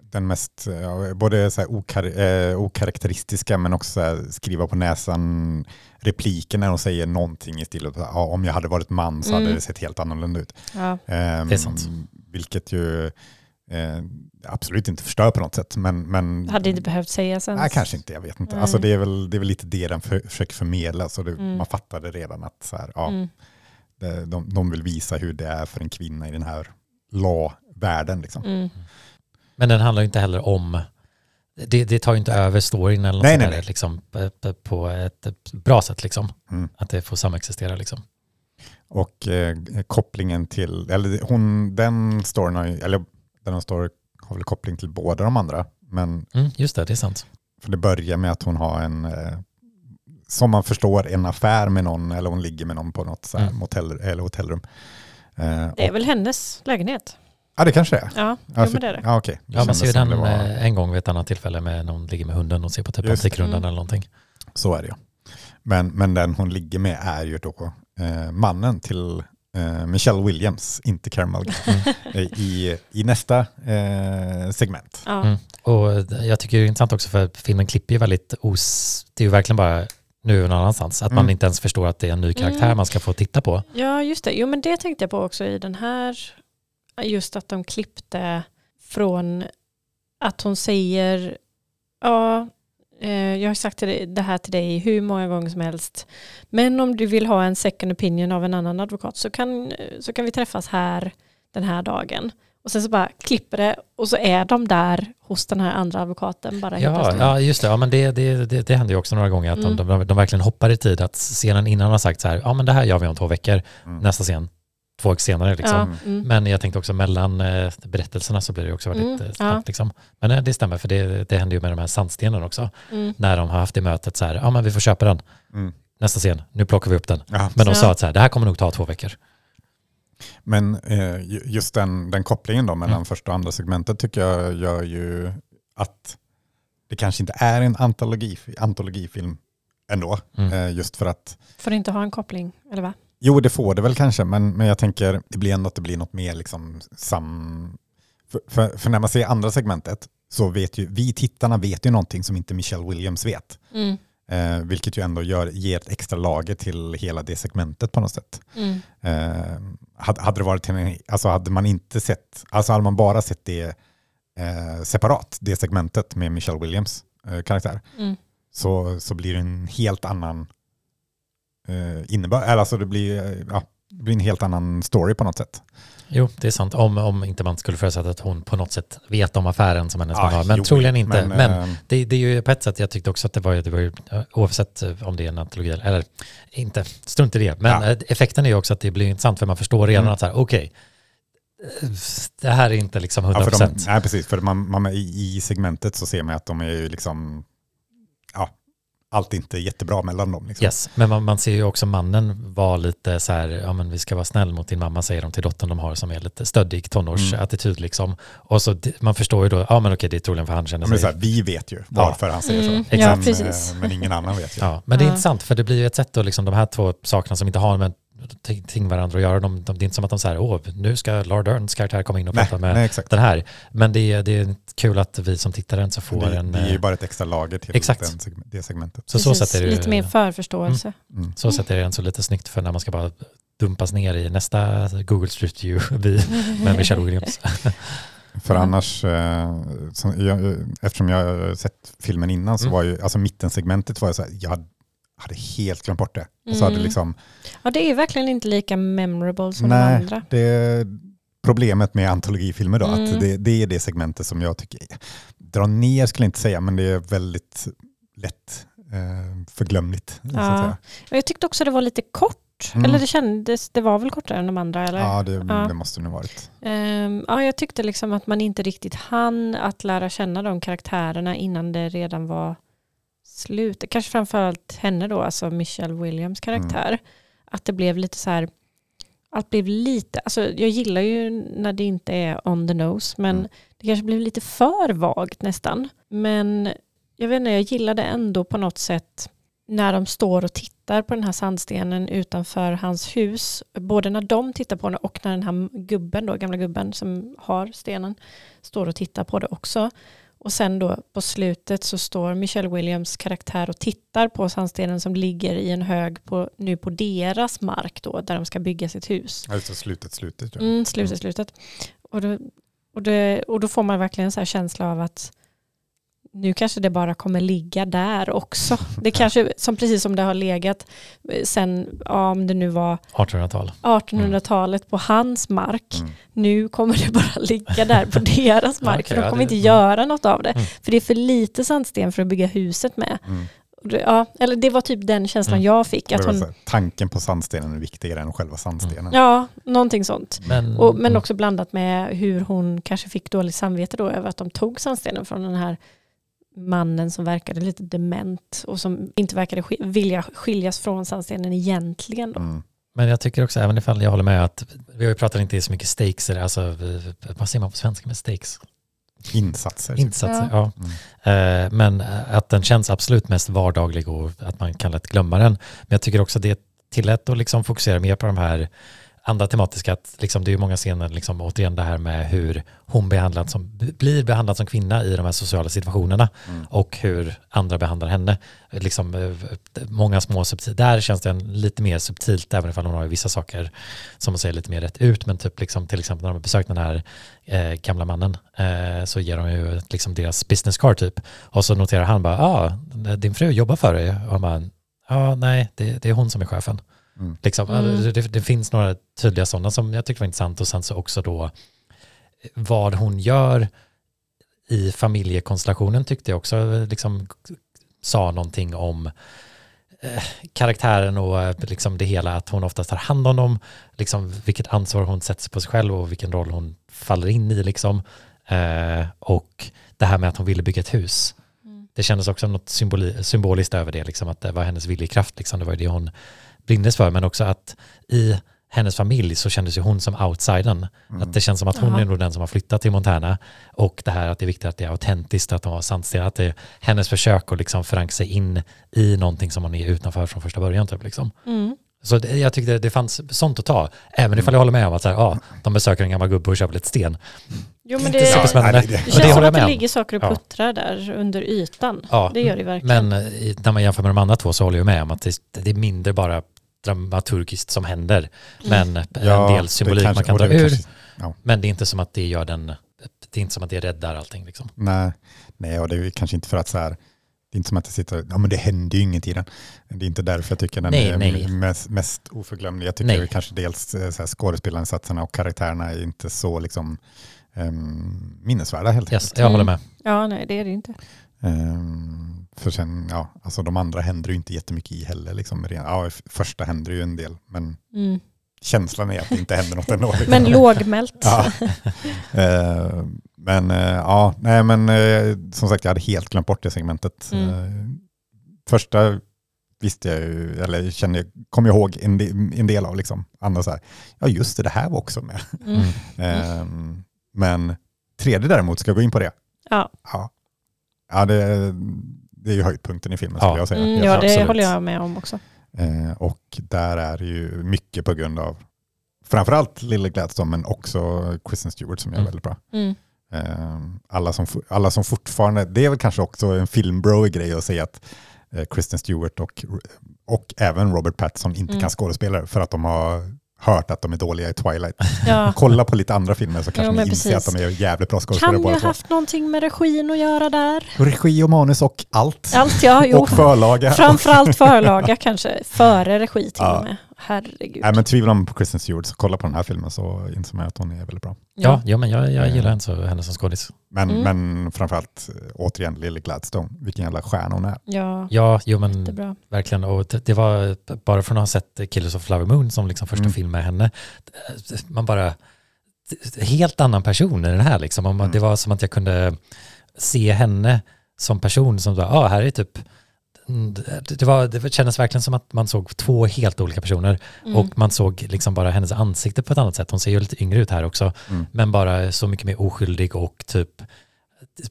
S1: den mest, ja, både så här okar, eh, okaraktäristiska men också så här skriva på näsan repliken när de säger någonting i stil av ja, om jag hade varit man så hade
S3: Mm.
S1: det sett helt annorlunda ut.
S3: Ja.
S1: Ehm,
S2: Det är sant.
S1: Vilket ju eh, absolut inte förstör på något sätt. Men, men
S3: Hade inte behövt sägas ens.
S1: Nej, kanske inte, jag vet inte.
S3: Nej.
S1: Alltså, det, är väl, det är väl lite det den för, försöker förmedla. Så det,
S3: Mm.
S1: Man fattade redan att så här, ja,
S3: Mm.
S1: det, de, de vill visa hur det är för en kvinna i den här law-världen. Liksom.
S3: Mm.
S2: Men den handlar ju inte heller om, det, det tar ju inte över storyn eller något
S1: Nej, nej,
S2: där,
S1: nej.
S2: Liksom, på- ett bra sätt liksom.
S1: Mm.
S2: Att det får samexistera liksom.
S1: Och eh, kopplingen till, eller det- hon, den storyn har eller den står, har väl koppling till båda de andra. Men
S2: Mm, just det, det är sant.
S1: för det börjar med att hon har en, eh, som man förstår, en affär med någon, eller hon ligger med någon på något så här
S2: Mm.
S1: motell, eller hotellrum. Eh,
S3: Det är
S1: och,
S3: väl hennes lägenhet?
S1: ja, det kanske är.
S3: Ja,
S1: Ja,
S3: men det är det.
S1: Ja, okej. Det
S2: Ja, man ser ju den
S1: det var-
S2: eh, en gång vid ett annat tillfälle med någon ligger med hunden och ser på typ
S1: det.
S2: Antikrundan
S3: Mm.
S2: eller någonting.
S1: Så är det ju. Men, men den hon ligger med är ju då eh, mannen till eh, Michelle Williams, inte Carey Mulligan, eh, i, i nästa eh, segment.
S3: Ja.
S2: Mm. Och jag tycker det är intressant också för filmen klipper ju väldigt os... Det är ju verkligen bara nu någon annanstans. Att man
S1: Mm.
S2: inte ens förstår att det är en ny karaktär
S3: Mm.
S2: man ska få titta på.
S3: ja, just det. Jo, men det tänkte jag på också i den här. Just att de klippte från att hon säger ja, eh, jag har sagt det här till dig hur många gånger som helst. Men om du vill ha en second opinion av en annan advokat så kan, så kan vi träffas här den här dagen. Och sen så bara klipper det och så är de där hos den här andra advokaten bara
S2: Ja, ja, just det. Ja, men det, det, det, det händer ju också några gånger att
S3: Mm.
S2: de, de, de verkligen hoppar i tid. Att scenen innan har sagt så här, ja men det här gör vi om två veckor.
S1: Mm.
S2: Nästa scen, veckor senare liksom.
S3: Ja, mm.
S2: Men jag tänkte också mellan eh, berättelserna så blir det också väldigt
S3: Mm,
S2: eh, snabbt.
S3: ja.
S2: Liksom. Men eh, det stämmer, för det, det händer ju med de här sandstenen också.
S3: Mm.
S2: När de har haft det mötet så här, ja men vi får köpa den.
S1: Mm.
S2: Nästa scen, nu plockar vi upp den.
S1: Ja.
S2: Men de
S3: Ja.
S2: sa att så här, det här kommer nog ta två veckor.
S1: Men eh, ju- just den, den kopplingen då mellan
S2: Mm.
S1: första och andra segmentet tycker jag gör ju att det kanske inte är en antologi, antologifilm ändå.
S2: Mm.
S1: Eh, just för att
S3: Får inte ha en koppling, eller va?
S1: Jo, det får det väl kanske, men, men jag tänker det blir ändå att det blir något mer liksom sam... För, för, för när man ser andra segmentet så vet ju vi tittarna vet ju någonting som inte Michelle Williams vet.
S3: Mm.
S1: Eh, vilket ju ändå gör, ger ett extra lager till hela det segmentet på något sätt.
S3: Mm.
S1: Eh, hade, hade det varit en, alltså hade man inte sett, alltså hade man bara sett det eh, separat, det segmentet med Michelle Williams eh, karaktär,
S3: Mm.
S1: så, så blir det en helt annan eh, eller alltså det blir, eh, ja, det blir en helt annan story på något sätt.
S2: Jo, det är sant. Om, om inte man skulle förutsätta att hon på något sätt vet om affären som hennes
S1: Ja,
S2: man har. Men
S1: jo,
S2: troligen inte. Men,
S1: eh,
S2: det, det är ju på ett sätt, jag tyckte också att det var, det var ju, oavsett om det är en antologi eller, eller inte, strunt i det. Men
S1: Ja.
S2: effekten är ju också att det blir intressant för man förstår redan
S1: Mm.
S2: att så här, okej, eh, det här är inte liksom 100%.
S1: ja, för de, nej, precis, för man, man, i, i segmentet så ser man att de är ju liksom, ja, allt inte jättebra mellan dem. Liksom.
S2: Yes, men man, man ser ju också mannen vara lite så här, ja men vi ska vara snäll mot din mamma säger de till dottern de har som är lite stöddig tonårsattityd liksom. Och så man förstår ju då, ja men okej det är troligen för han känner
S1: Men
S2: sig...
S1: så här, vi vet ju varför han säger
S3: Mm,
S1: så.
S3: ja,
S1: men,
S3: precis.
S1: eh, men ingen annan vet ju.
S2: Ja, men det är
S3: Ja.
S2: intressant för det blir ju ett sätt då liksom de här två sakerna som inte har med ting ting varandra att göra. De, de, det är inte som att de säger, åh nu ska Laura Derns karaktär komma in och
S1: nej,
S2: prata med
S1: nej,
S2: den här. Men det är, det är kul att vi som tittare inte så får
S1: det,
S2: en...
S1: det är ju
S2: eh,
S1: bara ett extra lager till
S2: Exakt.
S1: Den, det segmentet.
S2: Så så
S3: Precis,
S2: sätt är det
S3: Lite mer förförståelse.
S1: Mm.
S2: Så sätt är det en så lite snyggt för när man ska bara dumpas ner i nästa Google Street View med Michelle Williams.
S1: För
S3: Mm.
S1: annars, eh, som jag, eftersom jag har sett filmen innan så
S2: Mm.
S1: var ju, alltså mittensegmentet var jag så här, jag hade helt glömt bort det. Och så hade
S3: Mm.
S1: liksom,
S3: Ja, det är verkligen inte lika memorable som de
S1: nej,
S3: andra.
S1: det, problemet med antologifilmer då,
S3: Mm.
S1: att det, det är det segmentet som jag tycker, dra ner skulle jag inte säga, men det är väldigt lätt eh, förglömligt.
S3: Ja. Jag tyckte också det var lite kort.
S1: Mm.
S3: Eller det kändes, det var väl kortare än de andra? Eller?
S1: Ja, det,
S3: Ja.
S1: det måste det nog varit.
S3: Ehm, ja, jag tyckte liksom att man inte riktigt hann att lära känna de karaktärerna innan det redan var slut. Kanske framförallt henne då, alltså Michelle Williams karaktär. Att det blev lite så här, allt blev lite, alltså jag gillar ju när det inte är on the nose, men
S1: Mm.
S3: det kanske blev lite för vagt nästan. Men jag vet inte, jag gillade ändå på något sätt när de står och tittar på den här sandstenen utanför hans hus, både när de tittar på den och när den här gubben, då, gamla gubben som har stenen, står och tittar på det också. Och sen då på slutet så står Michelle Williams karaktär och tittar på sandstenen som ligger i en hög på, nu på deras mark då, där de ska bygga sitt hus.
S1: Det, slutet, slutet. Ja.
S3: Mm, slutet, slutet. Och då, och, det, och då får man verkligen så här känsla av att nu kanske det bara kommer ligga där också. Det kanske, som precis som det har legat eh, sen, ja, om det nu var
S2: 1800-tal.
S3: 1800-talet på hans mark.
S1: Mm.
S3: Nu kommer det bara ligga där på deras mark.
S2: okej,
S3: för de
S2: ja,
S3: kommer
S2: det-
S3: inte göra något av det.
S2: Mm.
S3: För det är för lite sandsten för att bygga huset med.
S1: Mm.
S3: Ja, eller det var typ den känslan
S2: Mm.
S3: jag fick. Att hon,
S1: tanken på sandstenen är viktigare än själva sandstenen.
S3: ja, någonting sånt.
S2: Men,
S3: Och, men
S2: mm.
S3: också blandat med hur hon kanske fick dåligt samvete då över att de tog sandstenen från den här mannen som verkade lite dement och som inte verkade sk- vilja skiljas från sandstenen egentligen. Då.
S1: Mm.
S2: Men jag tycker också, även ifall jag håller med att vi har ju pratat inte så mycket stakes, alltså vad säger man på svenska med stakes?
S1: Insatser.
S2: Insatser, ja.
S1: Mm.
S2: Eh, Men att den känns absolut mest vardaglig och att man kan lätt glömma den. Men jag tycker också det tillät att liksom fokusera mer på de här andra tematiska, att liksom det är ju många scener, liksom, återigen det här med hur hon behandlad som, blir behandlad som kvinna i de här sociala situationerna
S1: Mm.
S2: och hur andra behandlar henne. Liksom, eh, många små subtil, där känns det lite mer subtilt, även om hon har vissa saker som man säger lite mer rätt ut, men typ liksom, till exempel när de har besökt den här eh, gamla mannen eh, så ger de ju liksom deras business card typ. Och så noterar han bara, ja, ah, din fru jobbar för dig. Och han bara, ja, nej, det, det är hon som är chefen.
S1: Mm.
S2: Liksom,
S3: Mm.
S2: det, det finns några tydliga sådana som jag tyckte var intressant och sen så också då vad hon gör i familjekonstellationen tyckte jag också liksom sa någonting om eh, karaktären och eh, liksom det hela, att hon oftast tar hand om dem, liksom vilket ansvar hon sätter sig på sig själv och vilken roll hon faller in i liksom. Eh, och det här med att hon ville bygga ett hus.
S3: Mm.
S2: Det kändes också något symboli, symboliskt över det, liksom, att det var hennes viljekraft, liksom, det var ju det hon brindes för, men också att i hennes familj så kändes ju hon som outsidern.
S1: Mm.
S2: Att det känns som att hon
S3: Jaha.
S2: är nog den som har flyttat till Montana och det här att det är viktigt att det är autentiskt, att de har sandsten, att det är hennes försök att liksom förankra sig in i någonting som hon är utanför från första början. Typ, liksom.
S3: Mm.
S2: Så det, jag tyckte det fanns sånt att ta, även ifall jag håller med om att så här, ja, de besöker en gammal gubbe och köper lite sten.
S3: Jo, men det.
S1: Ja, nej, det-
S3: det
S2: Men
S3: känns
S2: det
S3: som att
S2: jag
S3: det ligger saker och
S2: Ja.
S3: puttrar där under ytan.
S2: Ja,
S3: Det gör det verkligen.
S2: Men i- när man jämför med de andra två så håller jag med om att det, det är mindre bara dramaturgiskt som händer, men en del
S1: det
S2: symbolik
S1: kanske-
S2: man kan dra
S1: det
S2: ur.
S1: kanske- ja.
S2: Men det är inte som att det gör den, det är inte som att det räddar allting. Liksom.
S1: Nej, nej, och det är kanske inte för att så här, det är inte som att det sitter, ja men det händer ju inget i den. Det är inte därför jag tycker den
S2: Nej,
S1: är
S2: nej.
S1: Mest, mest oförglömlig. Jag tycker
S2: Nej.
S1: kanske dels eh, så här, skådespelarinsatserna och karaktärerna är inte så liksom um, minnesvärda helt
S2: Yes,
S1: enkelt.
S2: jag håller
S3: Mm.
S2: med.
S3: Ja, nej det är det inte.
S1: Ehm, för sen, ja, alltså de andra händer ju inte jättemycket i heller. Liksom. Ja, första händer ju en del, men
S3: Mm.
S1: Känslan är att det inte händer något ändå.
S3: Men lågmält.
S1: Ja. Eh, men eh, ja, nej men eh, som sagt jag hade helt glömt bort det segmentet.
S3: Mm.
S1: Eh, första visste jag ju, eller kände, kom jag ihåg en, de, en del av liksom. Andra så här, ja just det, det här var också med.
S3: Mm.
S1: Eh, men tredje däremot, ska jag gå in på det?
S3: Ja,
S1: Ja, ja det, det är ju höjdpunkten i filmen
S2: Ja.
S1: skulle jag säga.
S3: mm, ja det
S2: absolut.
S3: håller jag med om också.
S1: Eh, och där är det ju mycket på grund av framförallt Lily Gladstone men också Kristen Stewart som gör
S2: Mm.
S1: väldigt bra.
S3: Mm.
S1: Eh, alla, som, alla som fortfarande, det är väl kanske också en filmbro-grej att säga att eh, Kristen Stewart och, och även Robert Pattinson inte
S3: Mm.
S1: kan skådespela för att de har hört att de är dåliga i Twilight.
S3: Ja.
S1: Kolla på lite andra filmer så kanske
S3: Jo,
S1: ni inser
S3: precis.
S1: att de är jävligt bra skådespelare
S3: Kan ju
S1: båda
S3: ha
S1: två.
S3: haft någonting med regin att göra där.
S1: Regi och manus och allt.
S3: Allt ja, jo.
S1: och förlaga.
S3: Framförallt förlaga kanske, före regi till
S1: Ja.
S3: och med. Herregud.
S1: Nej, men tvivlar man på Kristen Stewart så kolla på den här filmen så inser man att hon är väldigt bra.
S2: Ja, ja men jag, jag gillar henne, så, henne som skådis.
S1: Men,
S3: Mm.
S1: men framförallt eh, återigen Lily Gladstone, vilken jävla stjärna hon är.
S3: Ja,
S2: Ja, jo men
S3: jättebra.
S2: verkligen. Och det, det var bara från att ha sett Killers of Flower Moon som liksom första
S1: Mm.
S2: film med henne. Man bara, helt annan person i den här liksom. Om man-
S1: Mm.
S2: Det var som att jag kunde se henne som person som ja ah, här är typ det, var, det kändes verkligen som att man såg två helt olika personer
S3: Mm.
S2: och man såg liksom bara hennes ansikte på ett annat sätt. Hon ser ju lite yngre ut här också,
S1: Mm.
S2: men bara så mycket mer oskyldig och typ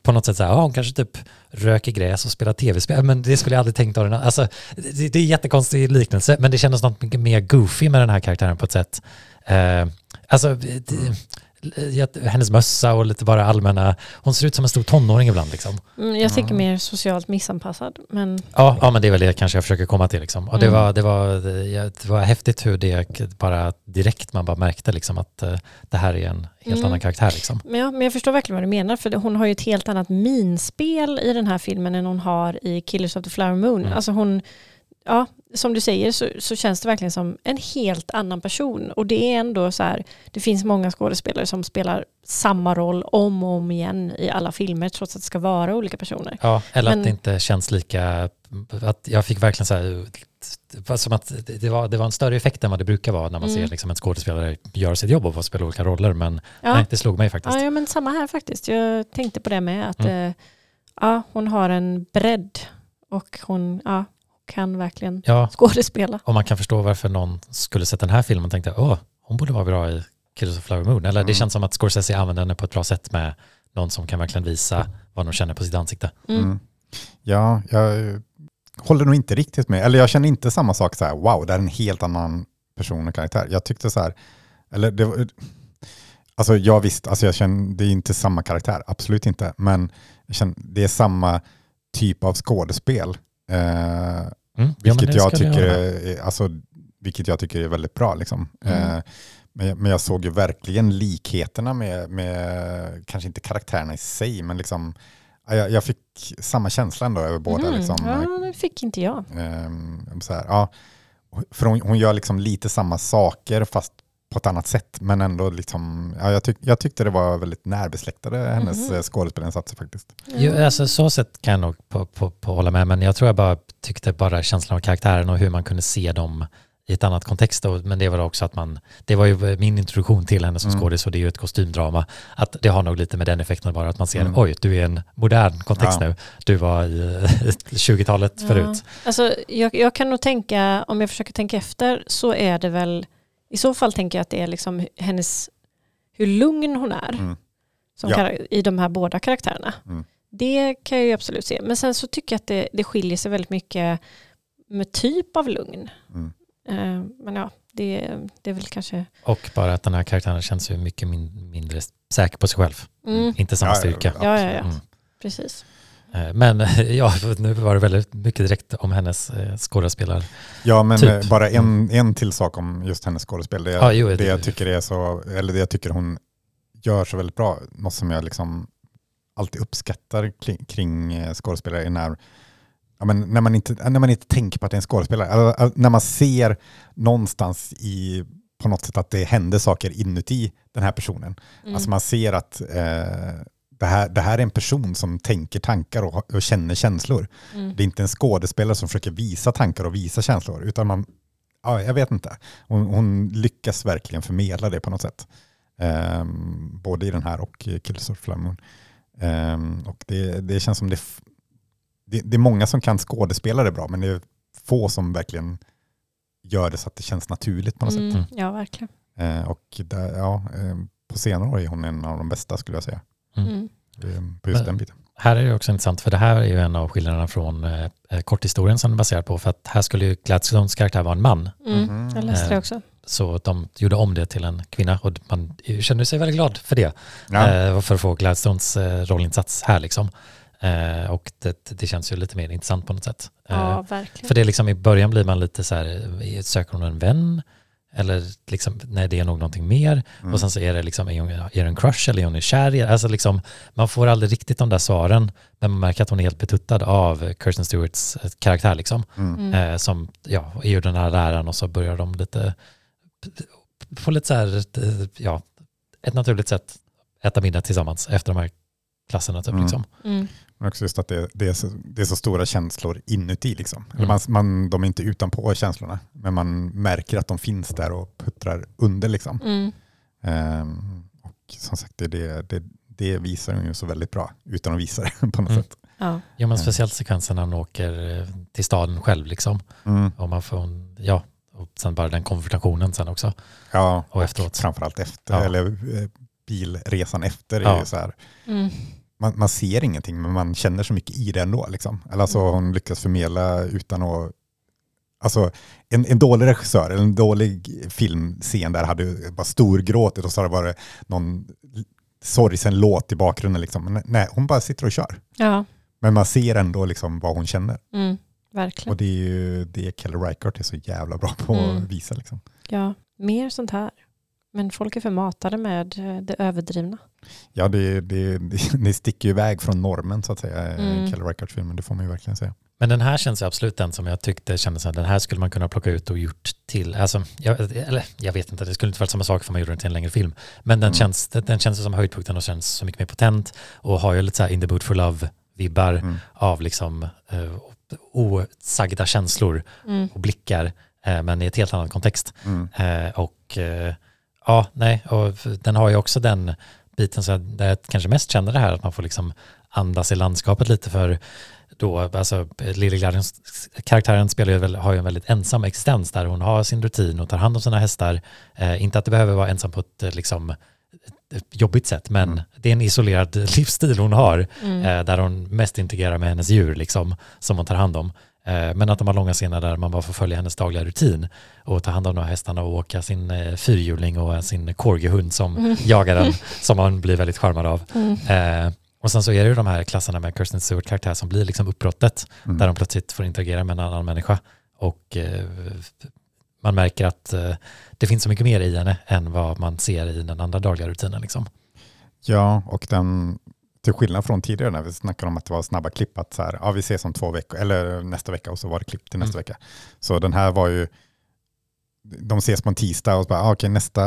S2: på något sätt så här, ja, hon kanske typ röker gräs och spelar tv-spel, men det skulle jag aldrig tänkt av den. Alltså, det, det är en jättekonstig liknelse, men det kändes något mycket mer goofy med den här karaktären på ett sätt. Eh, alltså, det, hennes mössa och lite bara allmänna, hon ser ut som en stor tonåring ibland liksom.
S3: Mm, jag tänker mer socialt missanpassad. Men
S2: Ja, ja, men det är väl det kanske jag försöker komma till. Liksom. Och det,
S3: Mm.
S2: var, det, var, det var häftigt hur det bara direkt man bara märkte liksom att eh, det här är en helt
S3: Mm.
S2: annan karaktär. Liksom.
S3: Men, ja, men jag förstår verkligen vad du menar, för hon har ju ett helt annat minspel i den här filmen än hon har i Killers of the Flower Moon.
S2: Mm.
S3: Alltså hon, ja, som du säger så, så känns det verkligen som en helt annan person. Och det är ändå så här, det finns många skådespelare som spelar samma roll om och om igen i alla filmer, trots att det ska vara olika personer.
S2: Ja, eller
S3: Men-
S2: att det inte känns lika, att jag fick verkligen så här, som att det var, det var en större effekt än vad det brukar vara när man
S3: Mm.
S2: ser liksom en skådespelare göra sitt jobb och få spela olika roller. Men
S3: Ja.
S2: nej, det slog mig faktiskt.
S3: Ja, ja, men samma här faktiskt. Jag tänkte på det med att
S2: Mm.
S3: eh, ja, hon har en bredd och hon ja, kan verkligen
S2: Ja,
S3: skådespela.
S2: och man kan förstå varför någon skulle sett den här filmen och tänkte, åh, hon borde vara bra i Killers of Flower Moon. Eller det
S1: Mm.
S2: känns som att Scorsese använder henne på ett bra sätt med någon som kan verkligen visa vad de känner på sitt ansikte.
S3: Mm.
S1: Mm. Ja, jag eh, håller nog inte riktigt med. Eller jag känner inte samma sak så här, wow, det är en helt annan person och karaktär. Jag tyckte så här, eller det var, alltså jag visst, alltså jag känner, det är inte samma karaktär, absolut inte. Men jag känner, det är samma typ av skådespel. Eh,
S2: Mm. Ja,
S1: vilket,
S2: det
S1: jag tycker är, alltså, vilket jag tycker är väldigt bra. Liksom.
S3: Mm.
S1: Eh, men, jag, men jag såg ju verkligen likheterna med, med kanske inte karaktärerna i sig, men liksom, ja, jag, jag fick samma känsla ändå över båda.
S3: Mm.
S1: Liksom.
S3: Ja, det fick inte jag.
S1: Ehm, så här, ja. För hon, hon gör liksom lite samma saker fast på ett annat sätt. Men ändå liksom, ja, jag, tyck, jag tyckte det var väldigt närbesläktade hennes
S3: Mhm.
S1: mm. skådespelinsatser faktiskt.
S2: Jo, alltså, så sätt kan jag nog på, på, på hålla med, men jag tror jag bara tyckte bara känslan av karaktären och hur man kunde se dem i ett annat kontext. Och, men det var också att man, det var ju min introduktion till henne som
S1: Mm.
S2: skådis och det är ju ett kostymdrama. Att det har nog lite med den effekten bara, att man ser,
S1: Mm.
S2: oj, du är i en modern kontext
S1: Ja.
S2: nu. Du var i eh, 20-talet förut.
S3: Alltså, jag, jag kan nog tänka, om jag försöker tänka efter, så är det väl, i så fall tänker jag att det är liksom hennes, hur lugn hon är
S1: Mm.
S3: som
S1: Ja.
S3: i de här båda karaktärerna.
S1: Mm.
S3: Det kan jag ju absolut se. Men sen så tycker jag att det, det skiljer sig väldigt mycket med typ av lugn.
S1: Mm.
S3: Eh, men ja, det, det är väl kanske...
S2: Och bara att den här karaktären känns ju mycket min, mindre säker på sig själv.
S3: Mm,
S2: Inte samma
S1: Ja,
S2: styrka.
S1: ja.
S3: ja, ja, ja.
S2: Mm.
S3: Precis.
S2: Eh, Men ja, nu var det väldigt mycket direkt om hennes eh, skådespelare.
S1: Ja, men
S2: Typ.
S1: eh, bara en, en till sak om just hennes skådespel. Det,
S2: Ja, jo,
S1: det
S2: det-
S1: jag tycker är så, eller det jag tycker hon gör så väldigt bra, något som jag liksom alltid uppskattar kring, kring skådespelare är när, ja, men när, man inte, när man inte tänker på att det är en skådespelare. Alltså, alltså, när man ser någonstans i, på något sätt att det händer saker inuti den här personen.
S3: Mm.
S1: Alltså man ser att eh, det, här, det här är en person som tänker tankar och, och känner känslor.
S3: Mm.
S1: Det är inte en skådespelare som försöker visa tankar och visa känslor, utan man, ja, jag vet inte. Hon, hon lyckas verkligen förmedla det på något sätt. Ehm, både i den här och i Killers of Flower Moon. Ehm, och det, det känns som det, det, det är många som kan skådespela det bra, men det är få som verkligen gör det så att det känns naturligt på något
S3: Mm,
S2: Mm.
S3: ja, verkligen.
S1: sätt. Ehm, och där, ja, ehm, på senare år är hon en av de bästa skulle jag säga.
S2: Mm.
S3: Mm.
S1: På just den biten.
S2: Här är det också intressant, för det här är ju en av skillnaderna från eh, eh, korthistorien som den är baserad på, för att här skulle ju Gladstones karaktär vara en man,
S3: Mm.
S1: Mhm.
S3: Jag läste det
S2: Eh,
S3: också.
S2: så de gjorde om det till en kvinna och man känner sig väldigt glad för det,
S1: Ja.
S2: eh, för att få Gladstones eh, rollinsats här liksom. Eh, och det, det känns ju lite mer intressant på något sätt. Eh,
S3: Ja, verkligen.
S2: För det är liksom i början blir man lite så här, söker hon en vän? Eller liksom, nej det är nog någonting mer.
S1: Mm.
S2: Och sen så är det liksom, är hon, är en crush eller är hon kär i Alltså liksom, man får aldrig riktigt de där svaren, men man märker att hon är helt betuttad av Kirsten Stewarts eh, karaktär liksom.
S1: Mm.
S2: Eh, som, ja, är ju den här läraren och så börjar de lite, på lite så här, eh, ja, ett naturligt sätt äta middag tillsammans efter de här klasserna typ
S1: Mm.
S2: liksom.
S1: Men också just att det, det, är så, det är så stora känslor inuti. Liksom. Eller
S2: Mm.
S1: man, man, de är inte utanpå känslorna, men man märker att de finns där och puttrar under. Liksom.
S3: Mm.
S1: Ehm, och som sagt, det, det, det, det visar hon ju så väldigt bra, utan att visa det på något
S2: Mm.
S1: sätt.
S3: Ja.
S2: Ja men
S1: Ja.
S2: speciellt sekvensen när hon åker eh, till staden själv liksom.
S1: Mm.
S2: Och man får, ja, och sen bara den konfrontationen sen också.
S1: Ja,
S2: Och efteråt.
S1: framförallt efter,
S2: Ja.
S1: eller eh, bilresan efter. Är
S2: Ja.
S1: ju så här,
S3: Mm.
S1: Man, man ser ingenting, men man känner så mycket i det ändå. Liksom. Eller alltså,
S3: Mm.
S1: hon lyckas förmedla utan att... Alltså, en, en dålig regissör, eller en dålig filmscen där hade bara storgråtit och så har det varit någon sorgsen låt i bakgrunden. Liksom. Men nej, hon bara sitter och kör.
S3: ja.
S1: Men man ser ändå liksom vad hon känner.
S3: Mm. Verkligen.
S1: Och det är ju det Kelly Reichardt är så jävla bra på
S3: Mm.
S1: att visa. Liksom.
S3: Ja, mer sånt här. Men folk är för matade med eh, det överdrivna.
S1: Ja, det, det, det, sticker ju iväg från normen så att säga,
S3: Mm.
S1: Kelly Reichardt-filmen, det får man ju verkligen säga.
S2: Men den här känns ju absolut den som jag tyckte kändes att den här skulle man kunna plocka ut och gjort till, alltså, jag, eller jag vet inte, det skulle inte varit samma sak för man gjorde den till en längre film. Men den,
S1: Mm.
S2: känns, den, den känns som höjdpunkten och känns så mycket mer potent och har ju lite så här in the boot for love-vibbar
S1: Mm.
S2: av liksom eh, osagda känslor
S3: Mm.
S2: och blickar, eh, men i ett helt annat kontext.
S1: Mm.
S2: Eh, och eh, ja, nej, och den har ju också den biten så där jag kanske mest känner det här att man får liksom andas i landskapet lite för då, alltså Gladys karaktären spelar ju väl, har ju en väldigt ensam existens där hon har sin rutin och tar hand om sina hästar. Eh, inte att det behöver vara ensam på ett eh, liksom ett jobbigt sätt, men
S1: Mm.
S2: det är en isolerad livsstil hon har
S3: Mm.
S2: eh, där hon mest integrerar med hennes djur liksom, som hon tar hand om. Eh, men att de har långa scener där man bara får följa hennes dagliga rutin och ta hand om de här hästarna och åka sin eh, fyrhjuling och sin corgihund som
S3: Mm.
S2: jagar den, som man blir väldigt charmad av.
S3: Mm.
S2: Eh, och sen så är det ju de här klasserna med Kirsten Stewart karaktär som blir liksom uppbrottet
S1: Mm.
S2: där de plötsligt får interagera med en annan människa. Och man märker att det finns så mycket mer i henne än vad man ser i den andra dagliga rutinen. Liksom.
S1: Ja, och den, till skillnad från tidigare när vi snackade om att det var snabba klipp, att så här, ja, vi ses om två veckor, eller nästa vecka och så var det klipp till nästa
S2: Mm.
S1: vecka. Så den här var ju, de ses på en tisdag och så bara, ah, okej nästa,